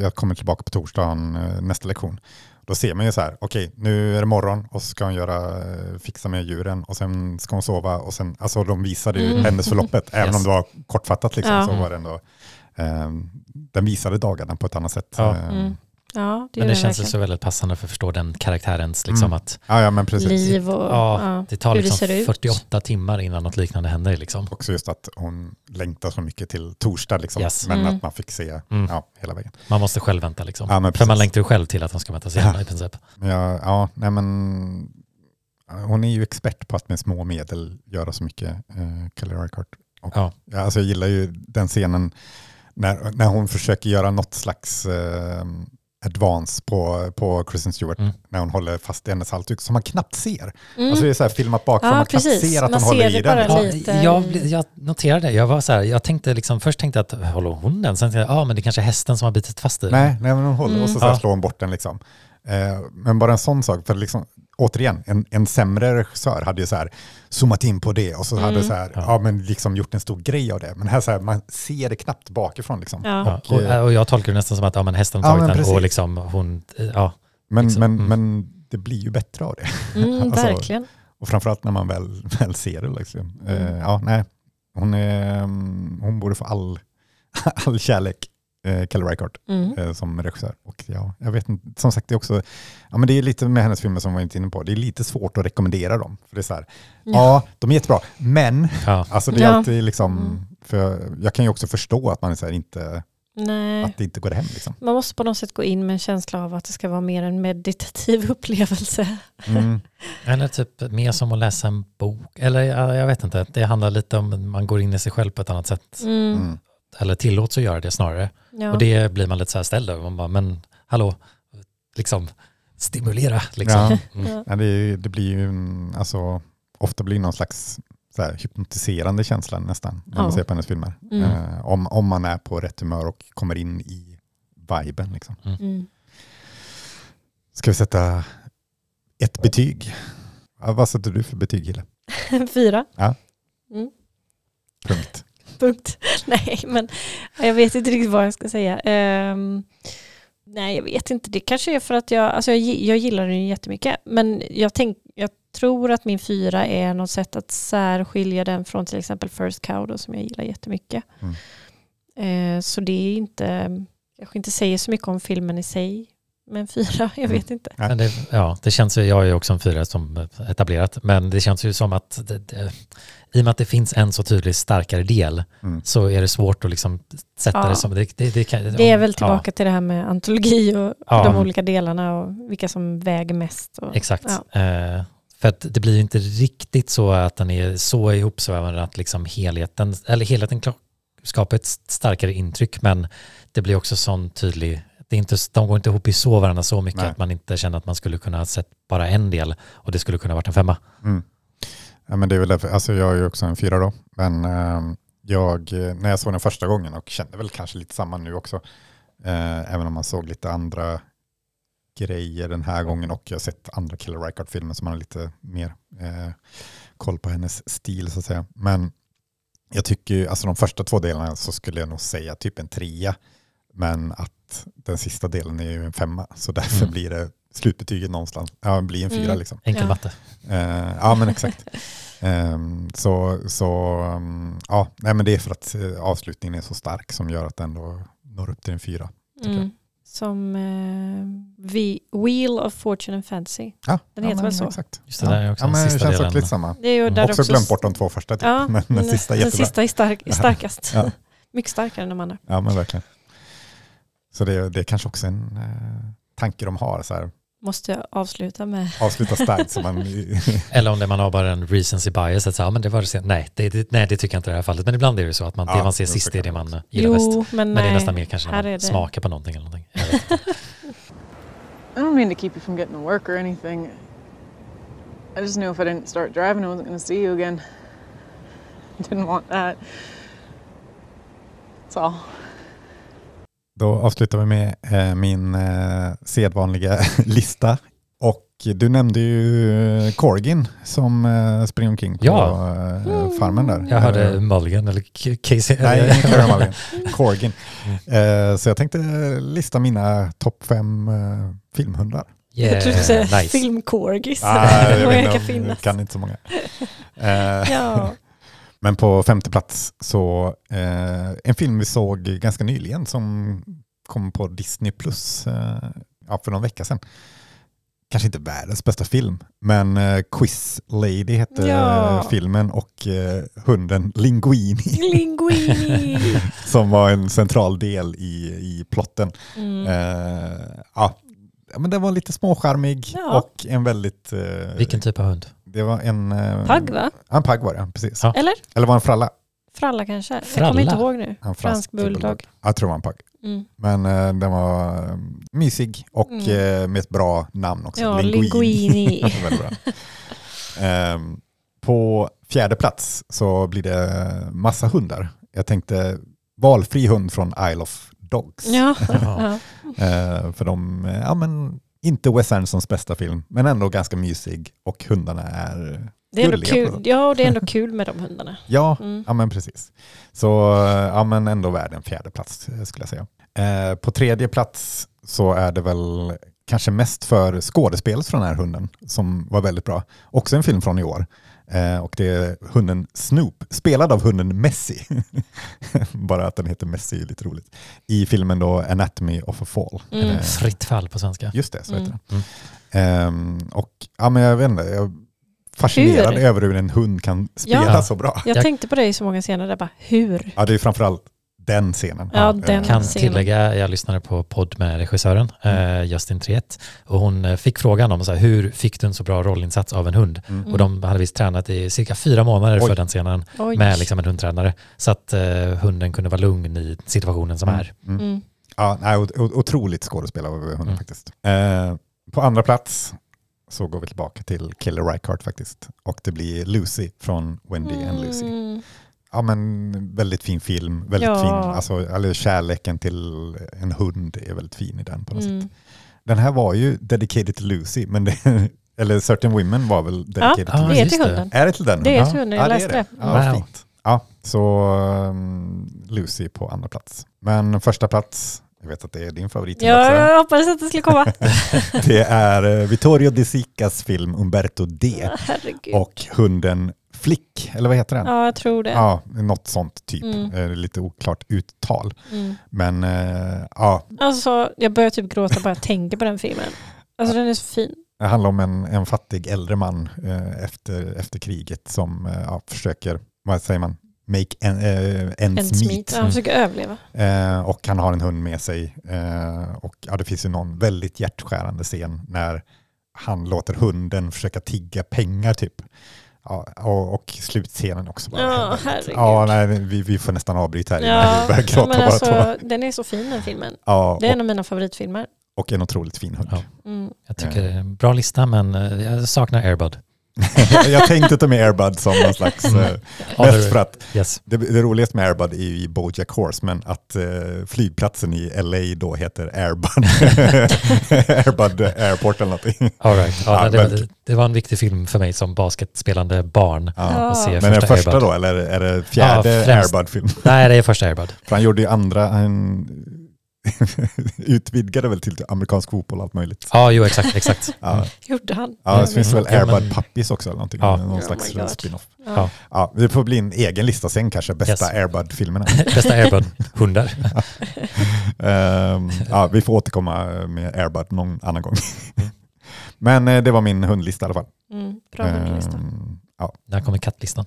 S1: jag kommer tillbaka på torsdagen, eh, nästa lektion. Då ser man ju så här, okej nu är det morgon och så ska hon göra, eh, fixa med djuren och sen ska hon sova och sen, alltså de visade ju
S3: Mm.
S1: händelseförloppet, även
S2: Yes.
S1: om det var kortfattat liksom,
S3: Ja.
S1: så var det ändå, eh, den visade dagarna på ett annat sätt.
S2: Ja.
S1: Eh,
S3: Mm. Ja, det
S2: Men
S3: gör
S2: det känns
S3: verkligen.
S2: så väldigt passande för att förstå den karaktärens, liksom
S1: Mm.
S2: att
S1: ja, ja, men precis.
S3: Liv och...
S2: Ja,
S3: Ja.
S2: det tar
S3: Hur det
S2: liksom
S3: ser ut.
S2: 48 timmar innan något liknande händer. Liksom.
S1: Också just att hon längtar så mycket till torsdag, liksom.
S2: Yes.
S1: men
S3: Mm.
S1: att man fick se
S2: Mm.
S1: ja, hela vägen.
S2: Man måste själv vänta liksom.
S1: Ja, men
S2: för man längtar ju själv till att han ska väntas igen
S1: Ja.
S2: i princip.
S1: Jag, ja, nej men, hon är ju expert på att med små medel göra så mycket, eh, Kelly Reichardt. Och,
S2: Ja.
S1: ja, alltså jag gillar ju den scenen när, när hon försöker göra något slags eh, advance på, på Kristen Stewart,
S2: Mm.
S1: när hon håller fast i hennes halsduk, som man knappt ser.
S3: Mm.
S1: Alltså det är så här filmat bakifrån,
S3: Ja,
S1: man knappt
S3: precis.
S1: ser att
S3: Man
S1: hon håller
S3: ser
S1: i
S3: det bara
S1: den.
S3: lite.
S2: jag, jag noterade det. Jag var så här, jag tänkte liksom, först tänkte jag att håller hon den? Sen tänkte jag, ja men det kanske är hästen som har bitit fast i den.
S1: Nej, nej men hon håller och så,
S3: Mm.
S1: så här
S2: Ja.
S1: slår hon bort den liksom. Eh, men bara en sån sak, för liksom, återigen, en, en sämre regissör hade ju så här zoomat in på det och så hade
S3: Mm.
S1: så här,
S2: Ja.
S1: ja. men liksom gjort en stor grej av det. Men här så här, man ser det knappt bakifrån liksom.
S3: Ja.
S2: Ja,
S1: Och,
S2: och,
S1: eh,
S2: och jag tolkar det nästan som att ja, men hästen har
S1: Ja,
S2: tagit
S1: men
S2: den och liksom hon, eh, ja,
S1: men,
S2: liksom,
S1: men,
S2: mm.
S1: men det blir ju bättre av det.
S3: Mm,
S1: Alltså,
S3: verkligen.
S1: Och framförallt när man väl, väl ser det. Liksom.
S3: Mm.
S1: ja, nej. Hon, är, mm, hon borde få all, all kärlek, eh, Kelly Reichardt.
S3: Mm.
S1: eh, som regissör. Och ja, jag vet inte, som sagt det är också, ja men det är lite med hennes filmer som vi var inte inne på, det är lite svårt att rekommendera dem. För det är så här, ja,
S3: Ja.
S1: de är jättebra, men
S2: ja,
S1: alltså det är
S3: Ja.
S1: alltid liksom,
S3: Mm.
S1: för jag, jag kan ju också förstå att man är så här, inte,
S3: Nej.
S1: att det inte går hem liksom.
S3: Man måste på något sätt gå in med en känsla av att det ska vara mer en meditativ upplevelse.
S1: Mm.
S2: eller typ mer som att läsa en bok. Eller ja, jag vet inte, det handlar lite om man går in i sig själv på ett annat sätt.
S3: Mm.
S1: Mm.
S2: Eller tillåts att göra det snarare.
S3: Ja.
S2: Och det blir man lite så här ställd över. Man bara, men hallå, liksom stimulera liksom.
S1: Ja.
S2: Mm.
S3: Ja.
S1: Ja, det, det blir ju, mm, alltså, ofta blir det någon slags så här, hypnotiserande känsla nästan när man
S3: Ja.
S1: ser på hennes filmer.
S3: Mm.
S1: Eh, om, om man är på rätt humör och kommer in i viben. Liksom.
S3: Mm.
S1: Ska vi sätta ett betyg? Ja, vad sätter du för betyg Gille?
S3: Fyra.
S1: Punkt.
S3: Punkt. Nej, men jag vet inte riktigt vad jag ska säga. Ehm, nej, jag vet inte. Det kanske är för att jag, alltså jag, jag gillar den jättemycket. Men jag, tänk, jag tror att min fyra är något sätt att särskilja den från till exempel First Cow då, som jag gillar jättemycket.
S1: Mm.
S3: Eh, så det är inte, kanske inte säger så mycket om filmen i sig. Men fyra, jag vet inte.
S2: Men det, ja, det känns ju, jag är ju också en fyra som etablerat, men det känns ju som att det, det, i och med att det finns en så tydlig starkare del
S1: Mm.
S2: så är det svårt att liksom sätta
S3: Ja.
S2: det som... Det, det, det, kan,
S3: Det är väl tillbaka till det här med antologi och
S2: Ja.
S3: de olika delarna och vilka som väger mest. Och,
S2: Ja, exakt.
S3: Ja.
S2: Eh, för att det blir ju inte riktigt så att den är så ihopsvävande att liksom helheten, eller helheten skapar ett starkare intryck, men det blir också sån tydlig, det är inte, de går inte ihop i så varandra så mycket
S1: Nej.
S2: att man inte känner att man skulle kunna ha sett bara en del och det skulle kunna varit en femma.
S1: Mm. Ja, men det är väl därför, alltså jag är ju också en fyra då, men ehm, jag, eh, när jag såg den första gången och kände väl kanske lite samma nu också, eh, även om man såg lite andra grejer den här gången och jag har sett andra Killer Reichardt-filmer som man har lite mer eh, koll på hennes stil så att säga. Men jag tycker alltså de första två delarna så skulle jag nog säga typ en trea, men att den sista delen är ju en femma, så därför
S2: Mm.
S1: blir det slutbetyget någonstans, ja, det blir en fyra
S3: Mm.
S1: liksom.
S2: Enkel
S3: Ja.
S2: matte.
S1: Eh, ja men exakt. Ehm, så så um, ja, nej, men det är för att eh, avslutningen är så stark som gör att den ändå når upp till en fyra.
S3: Mm. Som eh, Vi- Wheel of Fortune and Fantasy.
S1: Ja,
S3: Den
S1: ja,
S3: heter
S1: men
S3: väl så?
S1: Exakt.
S2: Just det
S1: ja.
S2: där är också
S1: ja,
S2: den
S1: men det
S2: sista
S1: känns
S2: delen.
S1: också lite samma.
S3: Det är ju där
S1: Också glömt bort de två första, typ.
S3: Ja,
S1: men den sista är
S3: den sista är stark, starkast.
S1: Ja.
S3: Mycket starkare än de andra.
S1: Ja men verkligen. Så det, det är kanske också en eh, tanke de har, så här,
S3: Måste jag avsluta med.
S1: avsluta starkt så man...
S2: Eller om det man har bara en recency bias, att säga, ja, men det var det. Nej, det, det, nej, det tycker jag inte i det här fallet. Men ibland är det så att man,
S1: Ja,
S2: det man ser
S1: så
S2: sist är det man gillar bäst.
S3: Jo, men,
S2: Men det är
S3: nej.
S2: nästan mer kanske när
S3: här
S2: man
S3: är det-
S2: smakar på någonting eller någonting.
S5: I don't mean to keep you from getting to work or anything. I just knew if I didn't start driving, I wasn't going to see you again. Didn't want that. That's all.
S1: Då avslutar vi med eh, min eh, sedvanliga lista. Och du nämnde ju Corgin som eh, springer omkring på
S2: Ja.
S1: eh, farmen där.
S2: Jag hörde
S1: Eh,
S2: Mulligan eller Casey.
S1: Nej, inte Mulligan. Corgin. Eh, så jag tänkte lista mina topp fem eh, filmhundar.
S3: Jag trodde du skulle
S2: Yeah,
S3: säga
S2: nice.
S3: filmkorgis.
S1: Ah, jag
S3: jag kan finnas.
S1: kan inte så många. Eh,
S3: Ja.
S1: Men på femte plats så eh, en film vi såg ganska nyligen som kom på Disney Plus eh, ja, för någon vecka sedan. Kanske inte världens bästa film, men eh, Quiz Lady hette
S3: Ja.
S1: eh, filmen och eh, hunden Linguini
S3: Linguini.
S1: som var en central del i, i plotten.
S3: Mm.
S1: Eh, ja, men den var lite småcharmig
S3: Ja.
S1: och en väldigt... Eh,
S2: Vilken typ av hund?
S1: Det var en... Eh,
S3: Pagg va?
S1: Ja, en pagg var det, precis.
S2: Ja.
S3: Eller?
S1: Eller var det en fralla?
S3: Fralla kanske? Jag
S2: Fralla?
S3: kommer inte ihåg nu.
S1: En
S3: Fransk bulldog.
S1: Jag tror det var en pagg.
S3: Mm.
S1: Men eh, den var eh, mysig och
S3: Mm.
S1: eh, med ett bra namn också.
S3: Ja, Linguini.
S1: Bra. Ehm, på fjärde plats så blir det massa hundar. Jag tänkte valfri hund från Isle of Dogs.
S3: Ja. Ja.
S1: Eh, för de, eh, ja men inte Wes Andersons bästa film, men ändå ganska mysig och hundarna är,
S3: Det är ändå kul. Ja, det är ändå kul med de hundarna.
S1: ja,
S3: Mm.
S1: ja men precis. Så ja men ändå värd en fjärde plats eh, skulle jag säga. Eh, på tredje plats så är det väl kanske mest för skådespelet från den här hunden som var väldigt bra. Också en film från i år. Eh, och det är hunden Snoop, spelad av hunden Messi. Bara att den heter Messi är lite roligt. I filmen då Anatomy of a Fall.
S3: Mm.
S1: Eh,
S2: Fritt fall på svenska.
S1: Just det, så heter
S3: Mm.
S1: den. Ehm, och ja, men jag vet inte, jag är fascinerad
S3: Hur?
S1: över hur en hund kan spela
S3: Ja.
S1: så bra.
S3: Jag
S2: Jag-
S3: tänkte på det i så många scener där bara, hur?
S1: Ja, det är framförallt den scenen.
S3: Ja,
S1: Eh,
S3: den.
S2: Kan
S3: scenen.
S2: tillägga, jag lyssnade på podd med regissören
S1: Mm.
S2: eh, Justin Triet och hon eh, fick frågan om så här, hur fick du en så bra rollinsats av en hund?
S1: Mm.
S2: Och de hade visst tränat i cirka fyra månader
S1: Oj.
S2: för den scenen
S3: Oj.
S2: med liksom en hundtränare så att eh, hunden kunde vara lugn i situationen som
S1: Mm.
S2: är.
S1: Mm.
S3: Mm.
S1: Ja, nej, ot- ot- otroligt skådespel av hunden
S2: Mm.
S1: faktiskt. Eh, på andra plats så går vi tillbaka till Killer Reichardt faktiskt. Och det blir Lucy från Wendy and Lucy. Ja men väldigt fin film, väldigt
S3: Ja.
S1: fin, alltså, eller kärleken till en hund är väldigt fin i den på något
S3: Mm.
S1: sätt. Den här var ju dedicated till Lucy, men det, eller Certain Women var väl dedicated
S2: Ja,
S1: till
S3: Det
S1: Lucy.
S3: är
S2: just
S3: till
S2: det.
S3: hunden.
S1: Är det till den?
S3: Det är
S1: ja.
S3: till hunden,
S1: ja,
S3: jag
S1: det är
S3: läste det.
S1: Ja,
S2: Wow.
S1: fint. Ja, så um, Lucy på andra plats. Men första plats, jag vet att det är din favorit.
S3: Ja, jag hoppades att det skulle komma.
S1: Det är eh, Vittorio De Sicas film Umberto D.
S3: Herregud.
S1: Och hunden Flick, eller vad heter den?
S3: Ja, jag tror det.
S1: Ja, något sånt typ.
S3: Mm.
S1: Eh, Lite oklart uttal.
S3: Mm.
S1: Men eh, ja,
S3: Alltså, jag börjar typ gråta bara jag tänker på den filmen. Alltså den är så fin.
S1: det handlar om en, en fattig äldre man eh, efter, efter kriget som eh, ja, försöker, vad säger man, make en, eh, ends
S3: En
S1: meet.
S3: smit. Ja, han försöker överleva.
S1: Eh, och han har en hund med sig. Eh, och ja, det finns ju någon väldigt hjärtskärande scen när han låter hunden försöka tigga pengar typ. Ja, och, och slutscenen också. Bara,
S3: Ja, herregud.
S1: Ja, nej, vi, vi får nästan avbryta här
S3: Ja,
S1: vi börjar gråta
S3: men
S1: bara
S3: alltså, den är så fin den filmen.
S1: Ja,
S3: Det är en av mina favoritfilmer.
S1: och en otroligt fin hund.
S2: Ja.
S3: Mm.
S2: Jag tycker det är en bra lista men eh, jag saknar Airbud.
S1: jag tänkte ta med Airbud som någon slags... Eh,
S2: Ja,
S1: mest
S2: det-
S1: för att
S2: Yes.
S1: det, det roligaste med Airbud är ju i Bojack Horseman att eh, flygplatsen i LA då heter Airbud. Airbud Airport eller någonting.
S2: All right. ja,
S1: Ja,
S2: det,
S1: men-
S2: det, var en viktig film för mig som basketspelande barn.
S1: Ja.
S2: se
S1: Men är det första
S2: Airbud.
S1: då eller är det fjärde
S2: Ja.
S1: Airbud-film?
S2: Nej, det är första Airbud.
S1: För han gjorde ju andra, han utvidgade väl till amerikansk fotboll och allt möjligt.
S2: Ja, jo exakt, exakt.
S1: Ja,
S3: Gjorde han.
S1: ja det finns väl
S2: Ja,
S1: Airbud Puppies också eller någonting.
S2: Ja.
S1: Någon
S3: Oh
S1: slags spin-off.
S2: Ja.
S1: Ja, det får bli en egen lista sen kanske, bästa
S2: Yes.
S1: Airbud-filmerna.
S2: Bästa Airbud-hundar.
S1: Ehm, ja, vi får återkomma med Airbud någon annan gång. Men eh, det var min hundlista i alla fall.
S3: Mm, bra hundlista.
S1: Ehm, ja,
S2: När kommer kattlistan?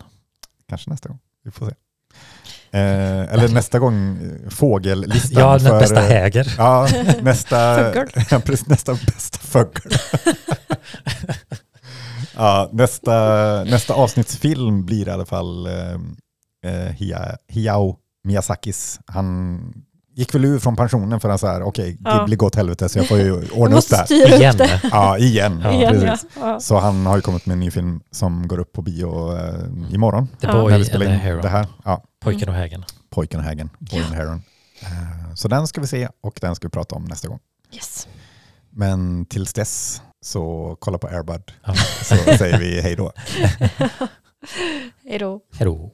S1: kanske nästa gång. Vi får se. Eh, eller nästa gång eh, fågellistan.
S2: Ja,
S1: för,
S2: bästa
S1: eh,
S2: häger.
S1: Ja, nästa, ja, precis, nästa bästa fågel. ja, nästa, nästa avsnittsfilm blir i alla fall eh, eh, Hia- Hayao Miyazakis. Han gick väl ur från pensionen för att så här, okej,
S3: Ja.
S1: Ghibli går åt helvete så jag får ju ordna upp det här.
S2: Igen.
S1: Ja, igen.
S2: Ja,
S3: Igen, ja. Ja.
S1: Så han har ju kommit med en ny film som går upp på bio eh, imorgon.
S2: The
S3: Ja.
S2: Boy
S1: när vi
S2: and
S1: spelar
S2: the
S1: in
S2: Hero.
S1: det här. Ja,
S2: Pojken och hägen.
S1: Pojken och Hägen, Boy and Heron. Eh, Så den ska vi se och den ska vi prata om nästa gång.
S3: Yes.
S1: Men tills dess så kolla på Airbud
S2: Ja.
S1: så säger vi hej då.
S3: Hej då.
S2: Hej då.